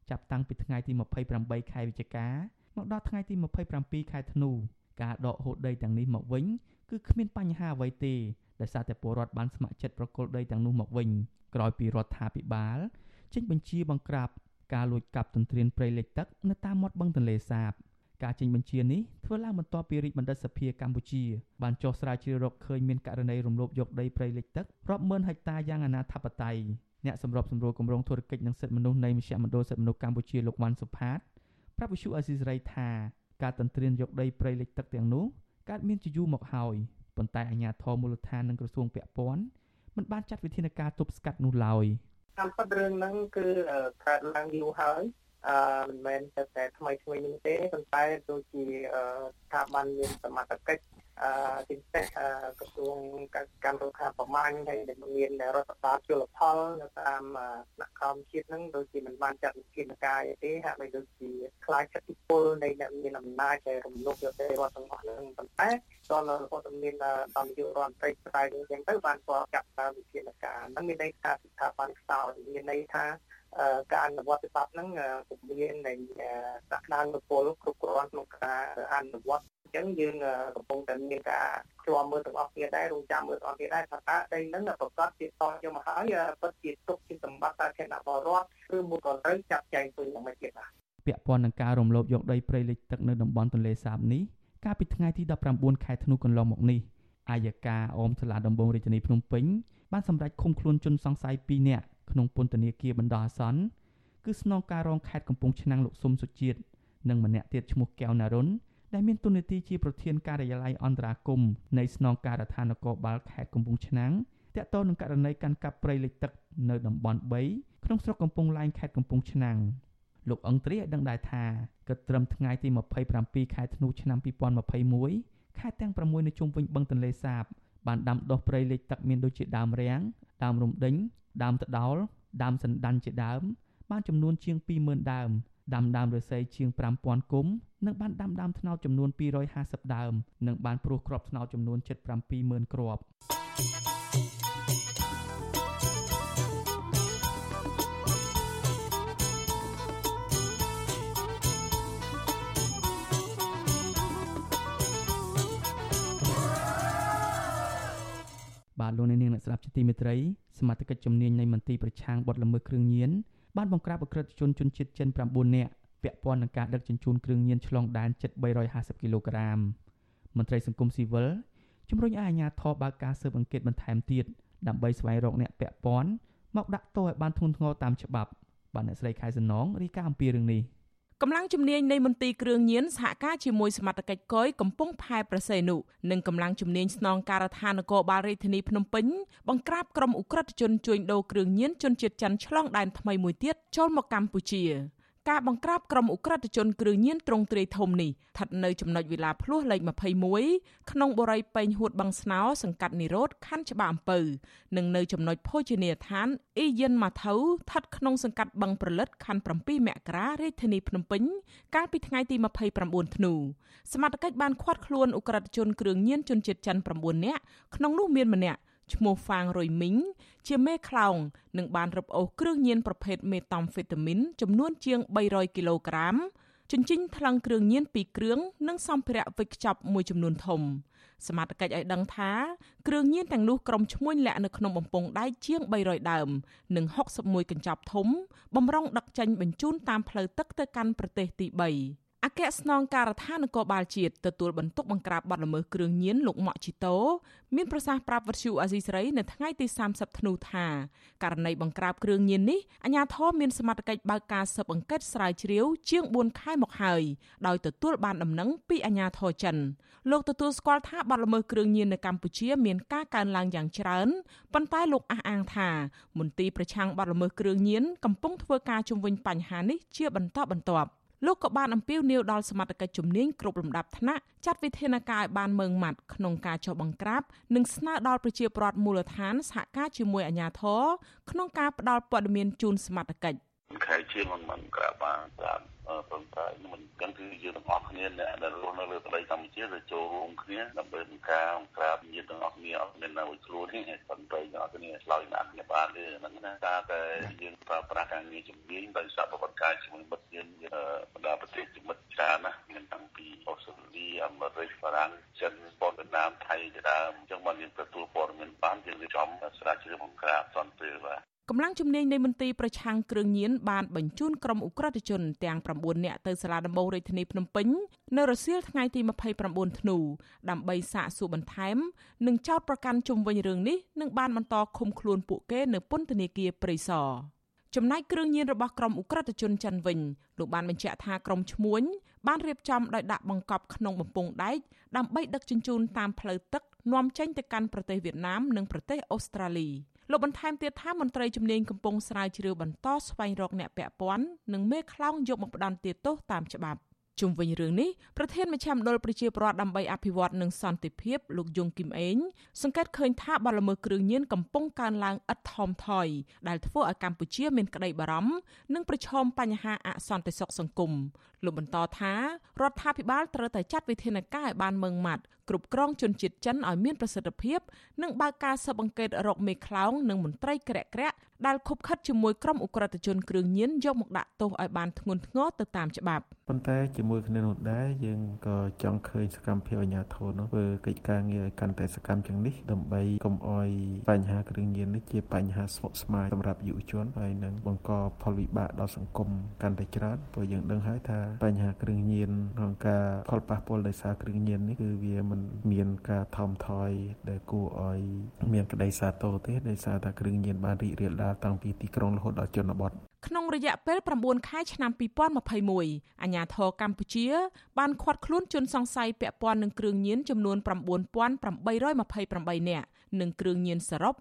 ចាប់តាំងពីថ្ងៃទី28ខែវិច្ឆិកាមកដល់ថ្ងៃទី27ខែធ្នូការដកហូតដីទាំងនេះមកវិញគឺគ្មានបញ្ហាអ្វីទេដោយសារតែពលរដ្ឋបានស្ម័គ្រចិត្តប្រគល់ដីទាំងនោះមកវិញក្រោយពីរដ្ឋាភិបាលចេញបញ្ជាបង្ក្រាបការលួចកាប់ទន្ទ្រានព្រៃលិចទឹកនៅតាមមាត់បឹងទន្លេសាប ការចេញបញ្ជានេះធ្វើឡើងបន្ទាប់ពីរាជបណ្ឌិតសភាកម្ពុជាបានចុះស្រាវជ្រាវរកឃើញមានករណីរំលោភយកដីព្រៃលិចទឹករាប់ម៉ឺនហិកតាយ៉ាងអនាធបត័យអ្នកសម្របសម្រួលគម្រោងធុរកិច្ចនិងសិទ្ធិមនុស្សនៃមជ្ឈមណ្ឌលសិទ្ធិមនុស្សកម្ពុជាលោកវ៉ាន់សុផាតប្រាប់វិសុអេស៊ីសរ៉ៃថាការទន្ទ្រានយកដីព្រៃលិចទឹកទាំងនោះកើតមានជាយូរមកហើយប៉ុន្តែអាជ្ញាធរមូលដ្ឋាននិងក្រសួងពាក់ព័ន្ធមិនបានចាត់វិធានការទប់ស្កាត់នោះឡើយតាមពិតរឿងហ្នឹងគឺកើតឡើងយូរហើយ អឺមិនមែនតែថ្មីថ្មីនេះទេប៉ុន្តែដូចជាស្ថាប័នមានសមត្ថកិច្ចអឺទីផ្សារក្រសួងកម្មរុក្ខាប្រមាញ់ហើយដែលមានរដ្ឋបាលជលផលនៅតាមថ្នាក់ក្រោមជាតិហ្នឹងដូចជាមិនបានចាត់វិធានការទេហាក់បីដូចជាខ្លាចចិត្តពលនៃអ្នកមានអំណាចដែលរំលោភយកទេរដ្ឋទាំងអស់ហ្នឹងប៉ុន្តែដល់រហូតមានដល់នាយករដ្ឋមន្ត្រីស្រាយអញ្ចឹងទៅបានគាត់ចាត់តាមវិធានការហ្នឹងមានន័យថាស្ថាប័នខ្សោយមានន័យថាការអនុវត្តច្បាប់ហ្នឹងពុំមាននៃដាក់ដានពលគ្រប់គ្រាន់ក្នុងការអនុវត្តអញ្ចឹងយើងកំពុងតែមានការជាប់មើលទាំងអស់គ្នាដែររងចាំមើលទាំងអស់គ្នាដែរថាតើដីហ្នឹងប្រកាសជាតយកមកហើយពិតជាទុកជាសម្បត្តិសាធារណៈបរិវត្តឬមួយក៏ត្រូវចាត់ចែងវិញយ៉ាងម៉េចទៀតបាទពាក់ព័ន្ធនឹងការរំលោភយកដីព្រៃលិចទឹកនៅតំបន់ទន្លេសាបនេះកាលពីថ្ងៃទី19ខែធ្នូកន្លងមកនេះអាយកាអមសាលាដំបងរាជធានីភ្នំពេញបានសម្រេចឃុំខ្លួនជនសង្ស័យ2នាក់ ក្នុងពន្ធនាគារបណ្ដោះអាសន្នគឺស្នងការរងខេត្តកំពង់ឆ្នាំងលោកស៊ុំសុជាតិនិងម្នាក់ទៀតឈ្មោះកែវណារុនដែលមានតួនាទីជាប្រធានការិយាល័យអន្តរាគមនៃស្នងការដ្ឋាននគរបាលខេត្តកំពង់ឆ្នាំងតាក់ទងនឹងករណីកាន់កាប់ព្រៃលិចទឹកនៅតំបន់3ក្នុងស្រុកកំពង់ឡែងខេត្តកំពង់ឆ្នាំងលោកអង្ត្រីឲ្យដឹងដែរថាគិតត្រឹមថ្ងៃទី27ខែធ្នូឆ្នាំ2021ខេត្តទាំង6នៅជុំវិញបឹងទន្លេសាបបានដាំដុះព្រៃលិចទឹកមានដូចជាដើមរាំង ដើមរំដេញ ដើមត្ដោល ដើមសណ្ដាន់ជាដើម បានចំនួនជាង20000ដើម ដាំដើមឫស្សីជាង5000គុម្ពនិងបានដាំដើមត្នោតចំនួន250ដើម និងបានព្រោះគ្រាប់ត្នោតចំនួន77000គ្រាប់ លោកអ្នកនាងអ្នកស្ដាប់ជាទីមេត្រីសមាជិកជំនាញនៃមន្ទីរប្រឆាំងបទល្មើសគ្រឿងញៀនបានបង្ក្រាបអក្រិតជនជនជាតិចិន9នាក់ពាក់ព័ន្ធនឹងការដឹកជញ្ជូនគ្រឿងញៀនឆ្លងដែនជិត350គីឡូក្រាមមន្ត្រីសង្គមស៊ីវិលជំរុញឲ្យអាជ្ញាធរបើកការស៊ើបអង្កេតបន្ថែមទៀតដើម្បីស្វែងរកអ្នកពាក់ព័ន្ធមកដាក់ទោសឲ្យបានធ្ងន់ធ្ងរតាមច្បាប់បាទអ្នកស្រីខែសំណងរាយការណ៍អំពីរឿងនេះ កម្លាំងជំនាញនៃមន្ទីរគ្រឿងញៀនសហការជាមួយសមត្ថកិច្ចកយកំពុងផែប្រសេនុនិងកម្លាំងជំនាញស្នងការដ្ឋាននគរបាលរាជធានីភ្នំពេញបង្ក្រាបក្រុមអ ுக ្រិតជនជួញដូរគ្រឿងញៀនជនជាតិចិនឆ្លងដែនថ្មីមួយទៀតចូលមកកម្ពុជា ការបង្ក្រាបក្រុមអ ுக ្រិតជនគ្រឿងញៀនត្រង់ទ្រាយធំនេះស្ថិតនៅចំណុចវិឡាភ្លោះលេខ21ក្នុងបរិយាពេញហួតបឹងស្នោសង្កាត់និរោធខណ្ឌច្បារអំពៅនិងនៅចំណុចភោជនីយដ្ឋានអ៊ីយិនម៉ាថៅស្ថិតក្នុងសង្កាត់បឹងប្រលិតខណ្ឌ7មករារាជធានីភ្នំពេញកាលពីថ្ងៃទី29ធ្នូសមត្ថកិច្ចបានឃាត់ខ្លួនអ ுக ្រិតជនគ្រឿងញៀនជនជាតិចិន9នាក់ក្នុងនោះមានម្នាក់ ឈ្មោះហ្វាងរុយមីងជាមេខ្លោងនិងបានរឹបអូសគ្រឿងញៀនប្រភេទមេតាំហ្វេតាមីនចំនួនជាង300គីឡូក្រាមជញ្ជីងថ្លឹងគ្រឿងញៀន2គ្រឿងនិងសម្ភារៈវេចខ្ចប់មួយចំនួនធំសមត្ថកិច្ចឲ្យដឹងថាគ្រឿងញៀនទាំងនោះក្រុមឈ្មួញលាក់នៅក្នុងបំពង់ដែកជាង300ដើមនិង61កញ្ចប់ធំបំរុងដឹកចេញបញ្ជូនតាមផ្លូវទឹកទៅកាន់ប្រទេសទី3 អគ្គស្នងការដ្ឋាននគរបាលជាតិទទួលបន្ទុកបង្ក្រាបបទល្មើសគ្រឿងញៀនលោកម៉ាក់ជីតូមានប្រសាសន៍ប្រាប់វិទ្យុអាស៊ីសេរីនៅថ្ងៃទី30ធ្នូថាករណីបង្ក្រាបគ្រឿងញៀននេះអាជ្ញាធរមានសមត្ថកិច្ចបើកការស៊ើបអង្កេតស្រាវជ្រាវជាង4ខែមកហើយដោយទទួលបានដំណឹងពីអាជ្ញាធរចិនលោកទទួលស្គាល់ថាបទល្មើសគ្រឿងញៀននៅកម្ពុជាមានការកើនឡើងយ៉ាងច្រើនប៉ុន្តែលោកអះអាងថាមន្ទីរប្រឆាំងបទល្មើសគ្រឿងញៀនកំពុងធ្វើការជំវិញបញ្ហានេះជាបន្តបន្ទាប់ លោកក៏បានអំពាវនាវដល់សមត្ថកិច្ចជំនាញគ្រប់លំដាប់ថ្នាក់ចាត់វិធានការឲ្យបានម៉ឺងម៉ាត់ក្នុងការចុះបង្ក្រាបនិងស្នើដល់ប្រជាពលរដ្ឋមូលដ្ឋានសហការជាមួយអាជ្ញាធរក្នុងការផ្តល់ព័ត៌មានជូនសមត្ថកិច្ច ខែជាងមិនមិនក្រាបបានក្រាបប៉ុន្តែមិនចឹងគឺយើងទាំងអស់គ្នាអ្នកដែលរស់នៅលើប្រទេសកម្ពុជាទៅចូលរួមគ្នាដើម្បីបង្ការបង្ក្រាបញាតិទាំងអស់គ្នាអត់មាននៅខ្លួនទេប៉ុន្តែទាំងអស់គ្នាឆ្លើយដាក់គ្នាបានទេហ្នឹងណាការតែយើងប្រើប្រាស់ការងារជំនាញដោយសារប្រវត្តិការជាមួយមិត្តយើងបណ្ដាប្រទេសជាមិត្តច្រើនណាមានតាំងពីអូស្ត្រាលីអាមេរិកបារាំងចិនប៉ុនវៀតណាមថៃជាដើមអញ្ចឹងបានយើងទទួលព័ត៌មានបានយើងរៀបចំស្រាវជ្រាវបង្ក្រាបសន្តិភាពបាទ កម្លាំងជំនាញនៃមន្ទីរប្រឆាំងគ្រឿងញៀនបានបញ្ជូនក្រុមអ ுக ្រិតជនទាំង9នាក់ទៅសាលាដំបងរាជធានីភ្នំពេញនៅរសៀលថ្ងៃទី29ធ្នូដើម្បីសាកសួរបន្ថែមនិងចោទប្រកាន់ជុំវិញរឿងនេះនិងបានបន្តឃុំខ្លួនពួកគេនៅពន្ធនាគារព្រៃសរចំណែកគ្រឿងញៀនរបស់ក្រុមអ ுக ្រិតជនចិនវិញលោកបានបញ្ជាក់ថាក្រុមឈ្មួញបានរៀបចំដោយដាក់បង្កប់ក្នុងបំពង់ដែកដើម្បីដឹកជញ្ជូនតាមផ្លូវទឹកនាំចេញទៅកាន់ប្រទេសវៀតណាមនិងប្រទេសអូស្ត្រាលី។ លោកបន្ថែមទៀតថាមន្ត្រីជំនាញកំពុងស្រាវជ្រាវបន្តស្វែងរកអ្នកពាក់ព័ន្ធនិងមេខ្លោងយកមកផ្ដន្ទាទោសតាមច្បាប់ជុំវិញរឿងនេះប្រធានមជ្ឈមណ្ឌលប្រជាពលរដ្ឋដើម្បីអភិវឌ្ឍនិងសន្តិភាពលោកយងគឹមអេងសង្កេតឃើញថាបទល្មើសគ្រឿងញៀនកំពុងកើនឡើងឥតថមថយដែលធ្វើឲ្យកម្ពុជាមានក្តីបារម្ភនិងប្រឈមបញ្ហាអសន្តិសុខសង្គមលោកបន្តថារដ្ឋាភិបាលត្រូវតែចាត់វិធានការឲ្យបានម៉ឺងម៉ាត់គ្រប់គ្រងជនជាតិចិនឲ្យមានប្រសិទ្ធភាពនិងបើកការស៊ើបអង្កេតរកមេខ្លោងនិងមន្ត្រីក្រាក់ក្រាក់ដែលខុបខិតជាមួយក្រុមអ ுக ្រិតជនគ្រឿងញៀនយកមកដាក់ទោសឲ្យបានធ្ងន់ធ្ងរទៅតាមច្បាប់ប៉ុន្តែជាមួយគ្នានោះដែរយើងក៏ចង់ឃើញសកម្មភាពអាជ្ញាធរនោះធ្វើកិច្ចការងារឲ្យកាន់តែសកម្មជាងនេះដើម្បីកុំឲ្យបញ្ហាគ្រឿងញៀននេះជាបញ្ហាស្មុគស្មាញសម្រាប់យុវជនហើយនឹងបង្កផលវិបាកដល់សង្គមកាន់តែច្រើនព្រោះយើងដឹងហើយថាបញ្ហាគ្រឿងញៀនក្នុងការផលប៉ះពាល់ដោយសារគ្រឿងញៀននេះគឺវាមិនមានការថមថយដែលគួរឲ្យមានក្តីសាទរទេដោយសារតែគ្រឿងញៀនបានរីករាលដាលតាំងពីទីក្រុងរហូតដល់ជនបទ ក្នុងរយៈពេល9ខែឆ្នាំ2021អាជ្ញាធរកម្ពុជា បានឃាត់ខ្លួនជនសង្ស័យពាក់ព័ន្ធនឹងគ្រឿងញៀនចំនួន9828នាក់និងគ្រឿងញៀនសរុប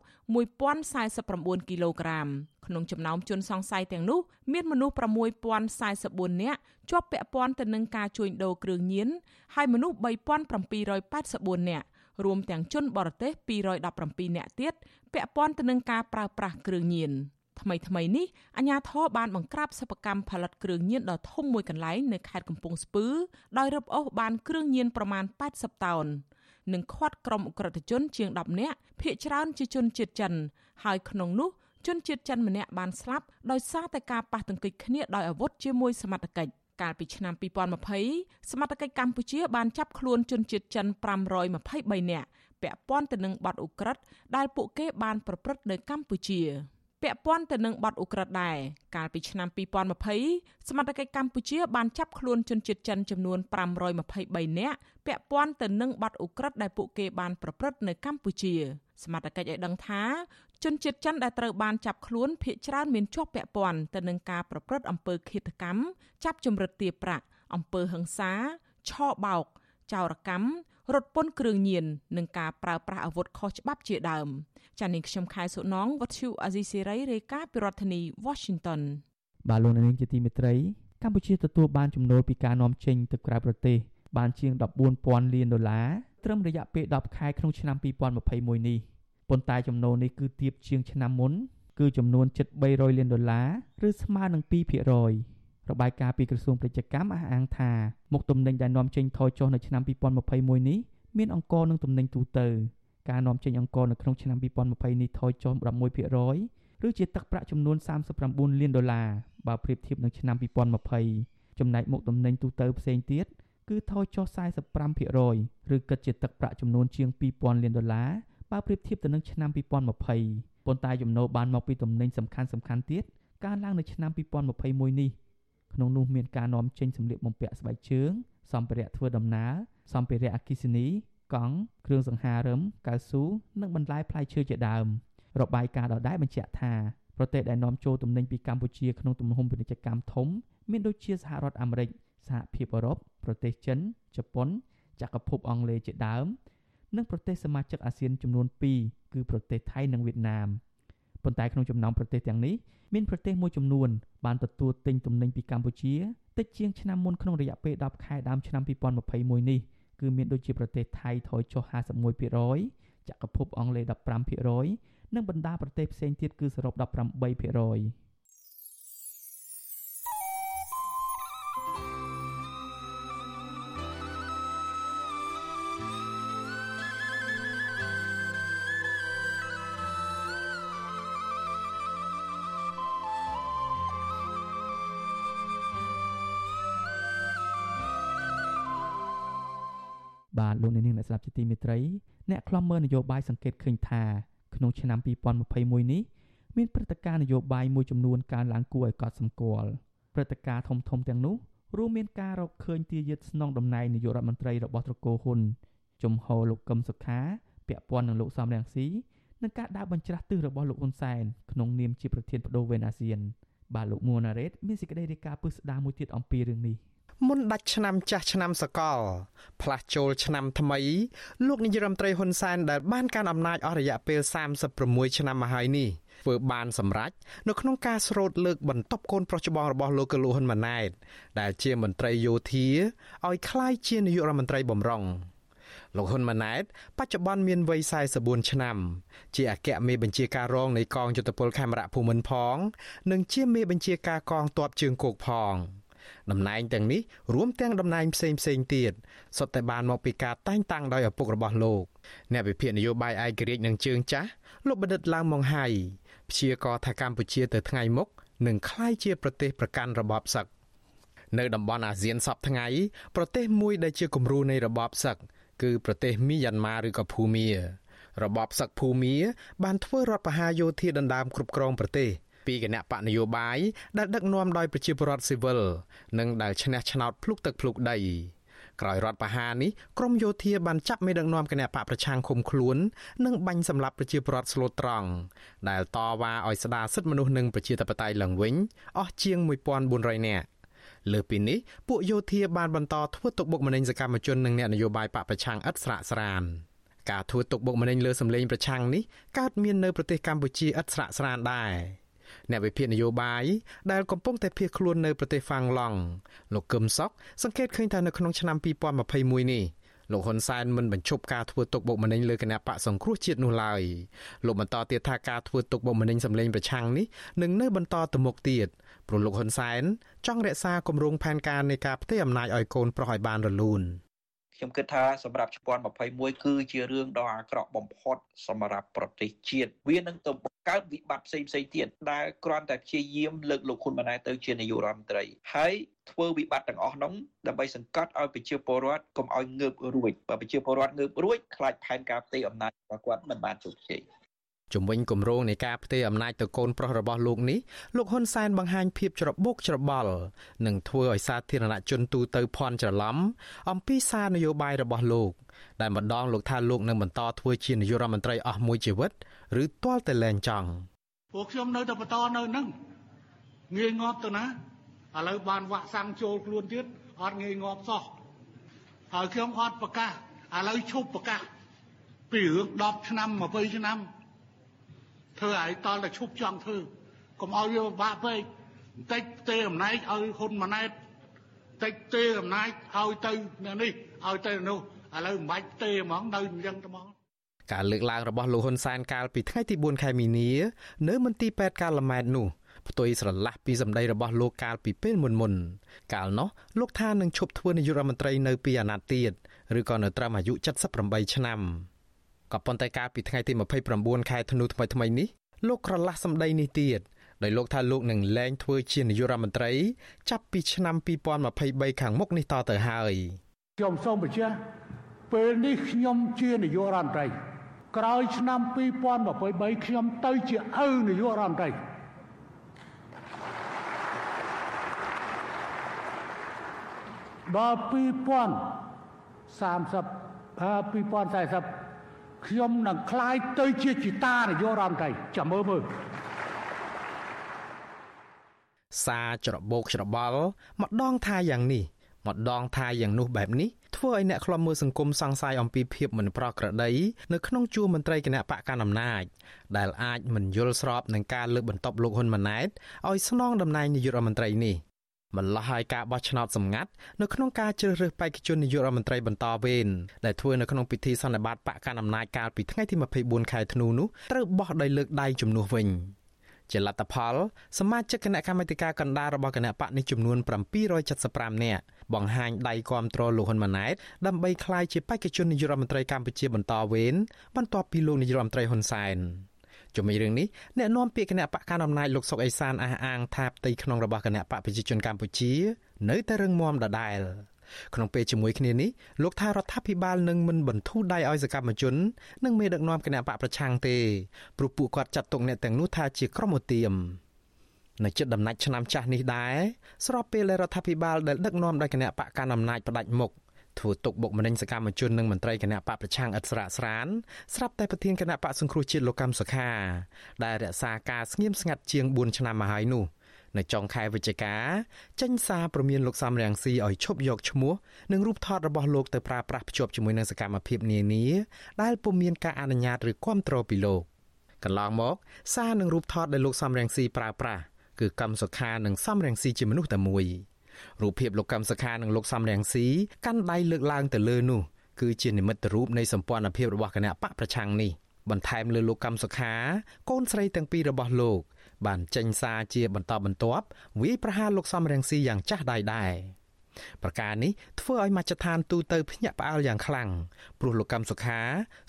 1049គីឡូក្រាមក្នុងចំណោមជនសង្ស័យទាំងនោះមានមនុស្ស6044នាក់ជាប់ពាក់ព័ន្ធទៅនឹងការជួញដូរគ្រឿងញៀនហើយមនុស្ស3784នាក់រួមទាំងជនបរទេស217នាក់ទៀតពាក់ព័ន្ធទៅនឹងការប្រើប្រាស់គ្រឿងញៀន។ ថ្មីថ្មីនេះអាជ្ញាធរបានបង្ក្រាបសិប្បកម្មផលិតគ្រឿងញៀនដ៏ធំមួយកន្លែងនៅខេត្តកំពង់ស្ពឺដោយរឹបអូសបានគ្រឿងញៀនប្រមាណ80តោននិងឃាត់ក្រុមអ ுக ្រិតជនជាង10នាក់ភ ieck ច្រើនជាជនជាតិចិន ហើយក្នុងនោះជនជាតិចិនម្នាក់បានស្លាប់ដោយសារតែការប៉ះទង្គិចគ្នាដោយអាវុធជាមួយសមត្ថកិច្ចកាលពីឆ្នាំ2020សមត្ថកិច្ចកម្ពុជាបានចាប់ខ្លួនជនជាតិចិន523នាក់ពាក់ព័ន្ធទៅនឹងបទឧក្រិដ្ឋដែលពួកគេបានប្រព្រឹត្តនៅកម្ពុជា ពាក់ព័ន្ធទៅនឹងបទឧក្រិដ្ឋដែរកាលពីឆ្នាំ2020សមត្ថកិច្ចកម្ពុជាបានចាប់ខ្លួនជនជាតិចិនចំនួន523នាក់ពាក់ព័ន្ធទៅនឹងបទឧក្រិដ្ឋដែលពួកគេបានប្រព្រឹត្តនៅកម្ពុជាសមត្ថកិច្ចឲ្យដឹងថាជនជាតិចិនដែលត្រូវបានចាប់ខ្លួនភ ieck ច្រើនមានជាប់ពាក់ព័ន្ធទៅនឹងការប្រព្រឹត្តអំពើឃាតកម្មចាប់ជំរិតទារប្រាក់អំពើហិង្សាឆោបោកចោរកម្ម រត់ពន្ធគ្រឿងញៀននិងការប្រើប្រាស់អាវុធខុសច្បាប់ជាដើមចា៎នាងខ្ញុំខែសុណងវັດឈូអាស៊ីសេរីរាយការណ៍ពីរដ្ឋធានី Washington បាទលោកនាងជាទីមេត្រីកម្ពុជាទទួលបានចំណូលពីការនាំចេញទៅក្រៅប្រទេសបានជាង14,000លានដុល្លារត្រឹមរយៈពេល10ខែក្នុងឆ្នាំ2021នេះប៉ុន្តែចំណូលនេះគឺទាបជាងឆ្នាំមុន គឺចំនួនជិត300លានដុល្លារឬស្មើនឹង2% របាយការណ៍ពីក្រសួងពាណិជ្ជកម្មអះអាងថាមុខទំនិញដែលនាំចេញថយចុះនៅឆ្នាំ2021នេះមានអង្គរនឹងទំនិញទូទៅការនាំចេញអង្គរនៅក្នុងឆ្នាំ2020នេះថយចុះ11%ឬជាទឹកប្រាក់ចំនួន39លានដុល្លារបើប្រៀបធៀបនឹងឆ្នាំ2020ចំណែកមុខទំនិញទូទៅផ្សេងទៀតគឺថយចុះ45%ឬគិតជាទឹកប្រាក់ចំនួនជាង2000លានដុល្លារបើប្រៀបធៀបទៅនឹងឆ្នាំ2020ប៉ុន្តែចំណូលបានមកពីទំនិញសំខាន់សំខាន់ទៀតកើនឡើងនៅឆ្នាំ2021នេះ ក្នុងនោះមានការនាំចេញសម្លៀកបំពាក់ស្បែកជើង សម្ភារៈធ្វើដំណើរសម្ភារៈអគ្គិសនី កង់គ្រឿងសង្ហារឹមកៅស៊ូនិងបន្លែផ្លែឈើជាដើមរបាយការណ៍ដដែលបញ្ជាក់ថាប្រទេសដែលនាំចូលទំនិញពីកម្ពុជាក្នុងទំហំពាណិជ្ជកម្មធំមានដូចជាសហរដ្ឋអាមេរិកសហភាពអឺរ៉ុបប្រទេសចិនជប៉ុនចក្រភពអង់គ្លេសជាដើម និងប្រទេសសមាជិកអាស៊ានចំនួន2គឺប្រទេសថៃនិងវៀតណាមប៉ុន្តែក្នុងចំណោមប្រទេសទាំងនេះ មានប្រទេសមួយចំនួនបានទទួលទិញទំនិញពីកម្ពុជាតិចជាងឆ្នាំមុនក្នុងរយៈពេល10ខែដើមឆ្នាំ2021នេះគឺមានដូចជាប្រទេសថៃថយចុះ51%ចក្រភពអង់គ្លេស15%និងបណ្ដាប្រទេសផ្សេងទៀតគឺសរុប18% បាទលោកអ្នកនាងអ្នកស្ដាប់ជាទីមេត្រីអ្នកខ្លំមើលនយោបាយសង្កេតឃើញថាក្នុងឆ្នាំ2021នេះមានព្រឹត្តិការណ៍នយោបាយមួយចំនួនកើនឡើងគួរឲ្យកត់សម្គាល់ព្រឹត្តិការណ៍ធំធំទាំងនោះរួមមានការរកឃើញទាយាទស្នងតំណែងនាយករដ្ឋមន្ត្រីរបស់ត្រកូលហ៊ុនជំហរលោកកឹមសុខាពាក់ព័ន្ធនឹងលោកសំរងស៊ីនិងការដើរបញ្ច្រាស់ទិសរបស់លោកហ៊ុនសែនក្នុងនាមជាប្រធានបដូវវេនអាស៊ានបាទលោកមួណារ៉េតមានសេចក្តីរាយការណ៍ពឹស្ដារមួយទៀតអំពីរឿងនេះ។ មុនដាច់ឆ្នាំចាស់ឆ្នាំសកល ផ្លាស់ចូលឆ្នាំថ្មី លោកនាយរដ្ឋមន្ត្រីហ៊ុនសែនដែលបានកាន់អំណាចអស់រយៈពេល36ឆ្នាំមកហើយនេះធ្វើបានសម្រេចនៅក្នុងការស្រោតលើកបន្ទប់កូនប្រុសច្បងរបស់លោកកលូហ៊ុនម៉ាណែតដែលជាមន្ត្រីយោធាឲ្យក្លាយជានាយករដ្ឋមន្ត្រីបំរុងលោកហ៊ុនម៉ាណែតបច្ចុប្បន្នមានវ័យ44ឆ្នាំ ជាអគ្គមេបញ្ជាការរងនៃកងយុទ្ធពលខេមរៈភូមិន្ទផង និងជាមេបញ្ជាការកងទ័ពជើងគោកផង។ តំណែងទាំងនេះរួមទាំងតំណែងផ្សេងផ្សេងទៀតសុទ្ធតែបានមកពីការតែងតាំងដោយឪពុករបស់លោកអ្នកវិភាគនយោបាយឯករាជ្យនឹងជើងចាស់លោកបណ្ឌិតឡាវម៉ុងហៃព្យាករថាកម្ពុជាទៅថ្ងៃមុខនឹងក្លាយជាប្រទេសប្រកាន់របបសឹកនៅតំបន់អាស៊ានសពថ្ងៃប្រទេសមួយដែលជាគំរូនៃរបបសឹកគឺប្រទេសមីយ៉ាន់ម៉ាឬក៏ភូមារបបសឹកភូមាបានធ្វើរដ្ឋប្រហារយោធាដណ្ដើមគ្រប់គ្រងប្រទេស ពីគណៈបកនយោបាយដែលដឹកនាំដោយប្រជាពលរដ្ឋស៊ីវិលនិងដែលឈ្នះឆ្នោតភ្លុកទឹកភ្លុកដីក្រោយរដ្ឋបហានេះក្រមយោធាបានចាប់មេដឹកនាំគណៈបកប្រឆាំងឃុំខ្លួន និងបាញ់សម្លាប់ប្រជាពលរដ្ឋស្លូតត្រង់ដែលតវ៉ាឲ្យស្ដារសិទ្ធិមនុស្សនិងប្រជាធិបតេយ្យឡើងវិញអស់ជាង1400នាក់លើពីនេះពួកយោធាបានបន្តធ្វើទុកបុកម្នេញសកម្មជននិងអ្នកនយោបាយបកប្រឆាំងឥតស្រាកស្រានការធ្វើទុកបុកម្នេញលើសម្លេងប្រឆាំងនេះកើតមាននៅប្រទេសកម្ពុជាឥតស្រាកស្រានដែរ អ្នកវិភាគនយោបាយដែលកំពុងតែភៀសខ្លួននៅប្រទេសហ្វាំងឡង់លោកកឹមសុខសង្កេតឃើញថានៅក្នុងឆ្នាំ2021នេះលោកហ៊ុនសែនមិនបញ្ឈប់ការធ្វើទុកបុកម្នេញលើគណៈបកសង្គ្រោះជាតិនោះឡើយលោកបន្តទៀតថាការធ្វើទុកបុកម្នេញសម្លេងប្រឆាំងនេះនឹងនៅបន្តទៅមុខទៀតព្រោះលោកហ៊ុនសែនចង់រក្សាគម្រោងផែនការនៃការផ្ទេរអំណាចឲ្យកូនប្រុសឲ្យបានរលូន ខ្ញុំគិតថាសម្រាប់ជំនាន់21គឺជារឿងដ៏អាក្រក់បំផុតសម្រាប់ប្រទេសជាតិវានឹងទៅបង្កើតវិបត្តិផ្សេងផ្សេងទៀតដែលគ្រាន់តែព្យាយាមលើកលោកហ៊ុនម៉ាណែតទៅជានាយករដ្ឋមន្ត្រីហើយធ្វើវិបត្តិទាំងអស់នោះដើម្បីសង្កត់ឲ្យប្រជាពលរដ្ឋកុំឲ្យងើបរួចបើប្រជាពលរដ្ឋងើបរួចខ្លាចផែនការផ្ទៃអំណាចរបស់គាត់មិនបានជោគជ័យ ជំវិញគម្រោងនៃការផ្ទេរអំណាចទៅកូនប្រុសរបស់លោកនេះលោកហ៊ុនសែនបង្ហាញភាពច្របូកច្របល់និងធ្វើឲ្យសាធារណជនទូទៅភ័ន្តច្រឡំអំពីសារនយោបាយរបស់លោកដែលម្ដងលោកថាលោកនឹងបន្តធ្វើជានាយករដ្ឋមន្ត្រីអស់មួយជីវិតឬទាល់តែលែងចង់ពួកខ្ញុំនៅតែបន្តនៅនឹងងាយងាប់ទៅណាឥឡូវបានវាក់សាំងចូលខ្លួនទៀតអត់ងាយងាប់សោះហើយខ្ញុំអត់ប្រកាសឥឡូវឈប់ប្រកាសពីរឿង10ឆ្នាំ20ឆ្នាំ ធ្វើឲ្យតល់តែឈប់ចង់ធ្វើកុំឲ្យវាពិបាកពេកបន្តិចទេអំណាចឲ្យហ៊ុនម៉ាណែតបន្តិចទេអំណាចឲ្យទៅនេះឲ្យទៅនោះឥឡូវមិនបាច់ទេហ្មងនៅអញ្ចឹងហ្មងការលើកឡើងរបស់លោកហ៊ុនសែនកាលពីថ្ងៃទី4ខែមីនា នៅមន្ទីរពេទ្យកាឡម៉ែតនោះផ្ទុយស្រឡះពីសម្ដីរបស់លោកកាលពីពេលមុនមុនកាលនោះលោកថានឹងឈប់ធ្វើនាយករដ្ឋមន្ត្រីនៅពីអាណត្តិទៀតឬក៏នៅត្រឹមអាយុ78ឆ្នាំ ក៏ប៉ុន្តែកាលពីថ្ងៃទី29ខែធ្នូថ្មីថ្មីនេះលោកក្រឡាស់សម្ដីនេះទៀតដោយលោកថាលោកនឹងលែងធ្វើជានាយករដ្ឋមន្ត្រី ចាប់ពីឆ្នាំ2023ខាងមុខនេះតទៅហើយខ្ញុំសូមបញ្ជាក់ពេលនេះខ្ញុំជានាយករដ្ឋមន្ត្រីក្រោយឆ្នាំ2023ខ្ញុំទៅជាឪនាយករដ្ឋមន្ត្រីដល់2030 2040 ខ្ញុំនឹងคลายទៅជាជីតានាយករដ្ឋមន្ត្រីចាំមើលមើលសារច្របូកច្របល់ម្ដងថាយ៉ាងនេះម្ដងថាយ៉ាងនោះបែបនេះធ្វើឲ្យអ្នកខ្លំមើលសង្គមសង្ស័យអំពីភាពមិនប្រក្រតីនៅក្នុងជួរមន្ត្រីគណៈបកកណ្ដាលអំណាចដែលអាចមិនយល់ស្របនឹងការលើកបន្ទប់លោកហ៊ុនម៉ាណែតឲ្យស្នងតំណែងនាយករដ្ឋមន្ត្រីនេះ ម្ល៉េះហើយការបោះឆ្នោតសម្ងាត់នៅក្នុងការជ្រើសរើសបេក្ខជននាយករដ្ឋមន្ត្រីបន្តវេនដែលធ្វើនៅក្នុងពិធីសន្និបាតបកកណ្ដាលអំណាចកាលពីថ្ងៃទី24ខែធ្នូនោះត្រូវបោះដោយលើកដៃជំនួសវិញជាលទ្ធផលសមាជិកគណៈកម្មាធិការកណ្ដាលរបស់គណៈបកនេះចំនួន775នាក់បង្ហាញដៃគាំទ្រលោកហ៊ុនម៉ាណែតដើម្បីក្លាយជាបេក្ខជននាយករដ្ឋមន្ត្រីកម្ពុជាបន្តវេនបន្ទាប់ពីលោកនាយករដ្ឋមន្ត្រីហ៊ុនសែន ជំវិញរឿងនេះអ្នកនាំពាក្យគណៈបកកណ្ដាលអំណាចលោកសុកអេសានអះអាងថាផ្ទៃក្នុងរបស់គណៈបកប្រជាជនកម្ពុជា នៅតែរឹងមាំដដែលក្នុងពេលជាមួយគ្នានេះលោកថារដ្ឋាភិបាលនឹងមិនបន្ធូរដៃឲ្យសកម្មជននិងមេដឹកនាំគណៈបកប្រឆាំងទេព្រោះពួកគាត់ចាត់ទុកអ្នកទាំងនោះថាជាក្រុមឧទាមនៅចិត្តដំណាច់ឆ្នាំចាស់នេះដែរស្របពេលដែលរដ្ឋាភិបាលដែលដឹកនាំដោយគណៈបកកណ្ដាលអំណាចផ្ដាច់មុខ ធ្វើទុកបុកម្នេញសកម្មជននិងមន្ត្រីគណៈបកប្រឆាំងឥតស្រាកស្រានស្រាប់តែប្រធានគណៈបកសង្គ្រោះជាតិលោកកម្មសុខា ដែលរក្សាការស្ងៀមស្ងាត់ជាង4ឆ្នាំមកហើយនោះនៅចុងខែវិច្ឆិកាចេញសារព្រមានលោកសំរងស៊ីឲ្យឈប់យកឈ្មោះនិងរូបថតរបស់លោកទៅប្រើប្រាស់ភ្ជាប់ជាមួយនឹងសកម្មភាពនានាដែលពុំមានការអនុញ្ញាតឬគាំទ្រពីលោកកន្លងមកសារនិងរូបថតដែលលោកសំរងស៊ីប្រើប្រាស់គឺកម្មសុខានិងសំរងស៊ីជាមនុស្សតែមួយ រូបភាពលោកកម្មសុខានិងលោកសំរងស៊ីកាន់ដៃលើកឡើងទៅលើនោះគឺជានិមិត្តរូបនៃសម្ព័ន្ធភាពរបស់គណៈបកប្រឆាំងនេះបន្ថែមលើលោកកម្មសុខា កូនស្រីទាំងពីររបស់លោក បានចេញសារជាបន្តបន្ទាប់វាយប្រហារលោកសំរងស៊ីយ៉ាងចាស់ដៃដែរប្រការនេះធ្វើឲ្យមជ្ឈដ្ឋានទូទៅភ្ញាក់ផ្អើលយ៉ាងខ្លាំងព្រោះលោកកម្មសុខា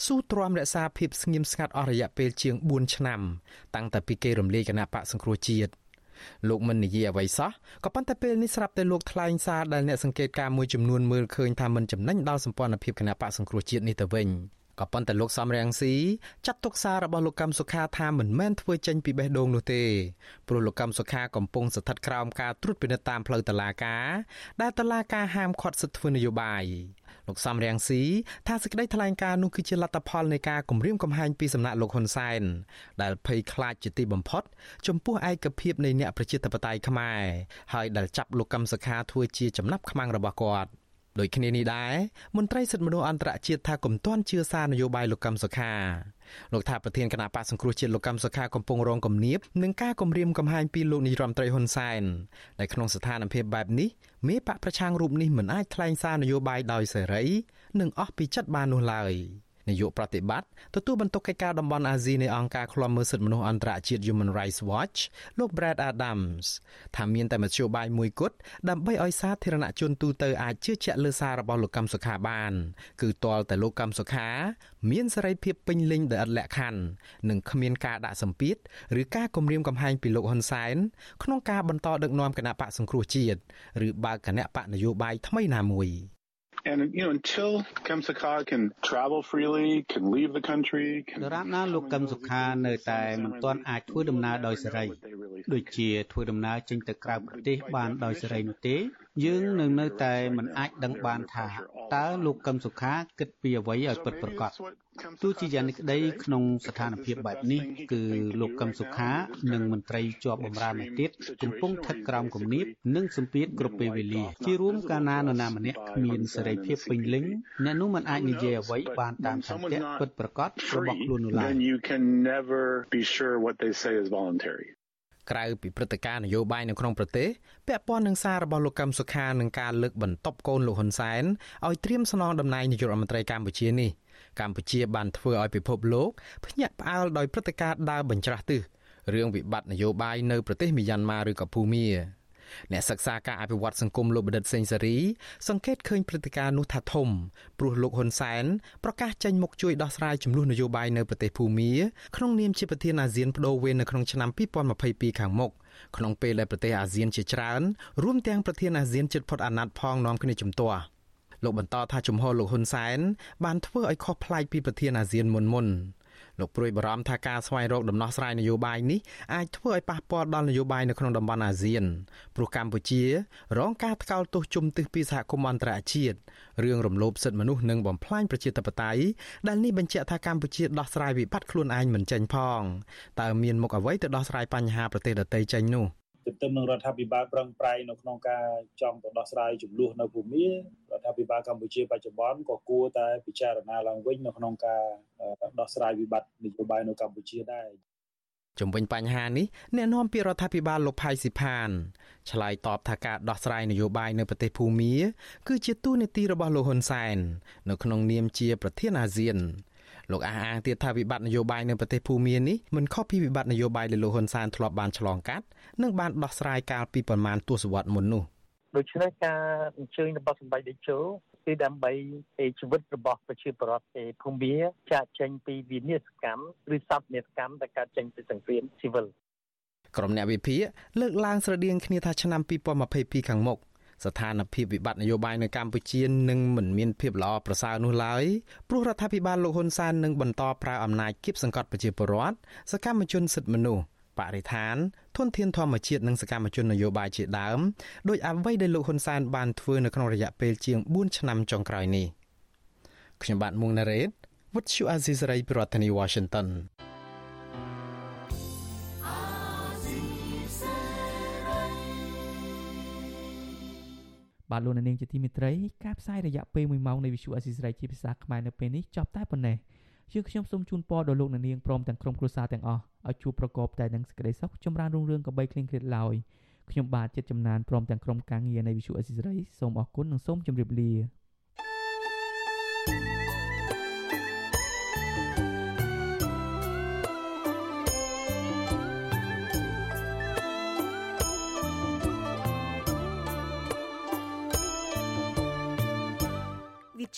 ស៊ូទ្រាំរក្សាភាពស្ងៀមស្ងាត់អស់រយៈពេលជាង4ឆ្នាំ តាំងតែពីគេរំលាយគណៈបកសង្គ្រោះជាតិ លោកមិននិយាយអ្វីសោះក៏ប៉ុន្តែពេលនេះស្រាប់តែលោកថ្លែងសារដែលអ្នកសង្កេតការមួយចំនួនមើលឃើញថាមិនចំណេញដល់សម្ព័ន្ធភាពគណៈបកសង្គ្រោះជាតិនេះទៅវិញក៏ប៉ុន្តែលោកសំរងស៊ីចាត់ទុកសាររបស់លោកកម្មសុខាថាមិនមែនធ្វើចេញពីបេះដូងនោះទេព្រោះលោកកម្មសុខាកំពុងស្ថិតក្រោមការត្រួតពិនិត្យតាមផ្លូវតុលាការដែលតុលាការហាមឃាត់សិទ្ធិធ្វើនយោបាយ លោកសំរងស៊ីថាសេចក្តីថ្លែងការណ៍នោះគឺជាលទ្ធផលនៃការគម្រាមកំហែងពីសំណាក់លោកហ៊ុនសែនដែលភ័យខ្លាចជាទីបំផុត ចំពោះឯកភាពនៃអ្នកប្រជាធិបតេយ្យខ្មែរហើយដែលចាប់លោកកឹមសុខាធ្វើជាចំណាប់ខ្មាំងរបស់គាត់ដូចគ្នានេះដែរមន្ត្រីសិទ្ធិមនុស្សអន្តរជាតិថាគំទាន់ជឿសារនយោបាយលោកកឹមសុខា លោកថាប្រធានគណៈបកសង្គ្រោះជាតិលោកកឹមសុខាកំពុងរងគំនាបនឹងការគំរាមកំហែងពីលោកនាយរដ្ឋមន្ត្រីហ៊ុនសែនដែលក្នុងស្ថានភាពបែបនេះមេបកប្រឆាំងរូបនេះមិនអាចថ្លែងសារនយោបាយដោយសេរីនឹងអស់ពីចិត្តបាននោះឡើយ នាយកប្រតិបត្តិទទួលបន្ទុកកិច្ចការតំបន់អាស៊ីនៃអង្គការឃ្លាំមើលសិទ្ធិមនុស្សអន្តរជាតិ Human Rights Watch លោក Brad Adams ថាមានតែមធ្យោបាយមួយគត់ដើម្បីឲ្យសាធារណជនទូទៅអាចជឿជាក់លើសាររបស់លោកកឹមសុខាបាន គឺទាល់តែលោកកឹមសុខា មានសេរីភាពពេញលេញដោយឥតលក្ខខណ្ឌនិងគ្មានការដាក់សម្ពាធឬការគំរាមកំហែងពីលោកហ៊ុនសែនក្នុងការបន្តដឹកនាំគណៈបកសង្គ្រោះជាតិឬបើកគណៈបកនយោបាយថ្មីណាមួយ And you know until Kamsaka can travel freely, can leave the country, can ដរាបណាលោកកឹមសុខានៅតែមិនទាន់អាចធ្វើដំណើរដោយសេរីដូចជាធ្វើដំណើរចេញទៅក្រៅប្រទេសបានដោយសេរីនោះទេ យើងនៅនៅតែមិនអាចដឹងបានថាតើលោកកឹមសុខាគិតពីអ្វីឲ្យពិតប្រាកដទោះជាយ៉ាងនេះក្តីក្នុងស្ថានភាពបែបនេះគឺលោកកឹមសុខា និងមន្ត្រីជាប់បម្រើម្នាក់ទៀតកំពុងស្ថិតក្រោមគំនាបនិងសម្ពាធគ្រប់ពេលវេលាជារួមកាលណានរណាម្នាក់គ្មានសេរីភាពពេញលេញអ្នកនោះមិនអាចនិយាយអ្វីបានតាមសន្តិពិតប្រាកដរបស់ខ្លួននោះឡើយ then you can never be sure what they say is voluntary ក្រៅពីព្រឹត្តិការណ៍នយោបាយនៅក្នុងប្រទេសពាក់ព័ន្ធនឹងសាររបស់លោកកឹមសុខានឹងការលើកបន្ទប់កូនលោកហ៊ុនសែនឲ្យត្រៀមស្នងតំណែងនាយករដ្ឋមន្ត្រីកម្ពុជានេះកម្ពុជាបានធ្វើឲ្យពិភពលោកភ្ញាក់ផ្អើលដោយព្រឹត្តិការណ៍ដើរបញ្ច្រាស់ទិសរឿងវិបត្តិនយោបាយនៅប្រទេសមីយ៉ាន់ម៉ាឬក៏ភូមា អ្នកសិក្សាការអភិវឌ្ឍសង្គមលោកបណ្ឌិតសេងសេរី សង្កេតឃើញព្រឹត្តិការណ៍នោះថាធំព្រោះលោកហ៊ុនសែនប្រកាសចេញមុខជួយដោះស្រាយចំនួននយោបាយនៅប្រទេសភូមាក្នុងនាមជាប្រធានអាស៊ានបដូវវេននៅក្នុងឆ្នាំ2022ខាងមុខក្នុងពេលដែលប្រទេសអាស៊ានជាច្រើនរួមទាំងប្រធានអាស៊ានជិតផុតអាណត្តិផងនាំគ្នាជំទាស់លោកបន្តថាជំហរលោកហ៊ុនសែនបានធ្វើឲ្យខុសប្លែកពីប្រធានអាស៊ានមុនមុន លោកព្រួយបារម្ភថាការស្វែងរកដំណោះស្រាយនយោបាយនេះអាចធ្វើឲ្យប៉ះពាល់ដល់នយោបាយនៅក្នុងតំបន់អាស៊ានព្រោះកម្ពុជា រងការថ្កោលទោសជំទិះពីសហគមន៍អន្តរជាតិរឿងរំលោភសិទ្ធិមនុស្សនិងបំផ្លាញប្រជាធិបតេយ្យដែលនេះបញ្ជាក់ថាកម្ពុជាដោះស្រាយវិបត្តិខ្លួនឯងមិនចេញផងតើមានមុខអ្វីទៅដោះស្រាយបញ្ហាប្រទេសដទៃចេញនោះ ទន្ទឹមនឹងរដ្ឋាភិបាលប្រឹងប្រែងនៅក្នុងការចង់ទៅដោះស្រាយចំនួននៅភូមិរដ្ឋាភិបាលកម្ពុជាបច្ចុប្បន្នក៏គួរតែពិចារណាឡើងវិញនៅក្នុងការដោះស្រាយវិបត្តិនយោបាយនៅកម្ពុជាដែរជំវិញបញ្ហានេះអ្នកនាំពាក្យរដ្ឋាភិបាលលោកផៃស៊ីផានឆ្លើយតបថាការដោះស្រាយនយោបាយនៅប្រទេសភូមាគឺជាទូនាទីរបស់លោកហ៊ុនសែននៅក្នុងនាមជាប្រធានអាស៊ាន លោកអះអាងទៀតថាវិបត្តិនយោបាយនៅប្រទេសភូមានេះមិនខុសពីវិបត្តិនយោបាយដែលលោកហ៊ុនសែនធ្លាប់បានឆ្លងកាត់និងបានដោះស្រាយកាលពីប្រមាណទសវត្សរ៍មុននោះដូច្នេះការអញ្ជើញរបស់សម្ដេចតេជោគឺដើម្បីជីវិតរបស់ប្រជាពលរដ្ឋឯភូមិចាកចេញពីវិនិស្សកម្មឬសពនិស្សកម្មដែលកើតចេញពីសង្គ្រាមស៊ីវិលក្រុមអ្នកវិភាគលើកឡើងស្រដៀងគ្នាថាឆ្នាំ2022ខាងមុខ ស្ថានភាពវិបត្តិនយោបាយនៅកម្ពុជានឹងមិនមានភាពល្អប្រសើរនោះឡើយព្រោះរដ្ឋាភិបាលលោកហ៊ុនសែននឹងបន្តប្រើអំណាចគៀបសង្កត់ប្រជាពលរដ្ឋសកម្មជនសិទ្ធិមនុស្សបរិស្ថានធនធានធម្មជាតិនិងសកម្មជននយោបាយជាដើមដោយអ្វីដែលលោកហ៊ុនសែនបានធ្វើនៅក្នុងរយៈពេលជាង4ឆ្នាំចុងក្រោយនេះខ្ញុំបាទមុងណារ៉េត What you Aziz Ray ប្រធានាធិបតី Washington បាទលោកនាងជាទីមេត្រីការផ្សាយរយៈពេល1ម៉ោងនៃវិទ្យុអេស៊ីសរ៉ៃជាភាសាខ្មែរនៅពេលនេះចប់តែប៉ុណ្ណេះជាខ្ញុំសូមជូនពរដល់លោកនាងព្រមទាំងក្រុមគ្រួសារទាំងអស់ឲ្យជួបប្រកបតែនឹងសេចក្តីសុខចម្រើនរុងរឿងកបីគ្លៀងគ្លាតឡើយខ្ញុំបាទចិត្តចំណានព្រមទាំងក្រុមការងារនៃវិទ្យុអេស៊ីសរ៉ៃសូមអរគុណនិងសូមជម្រាបលា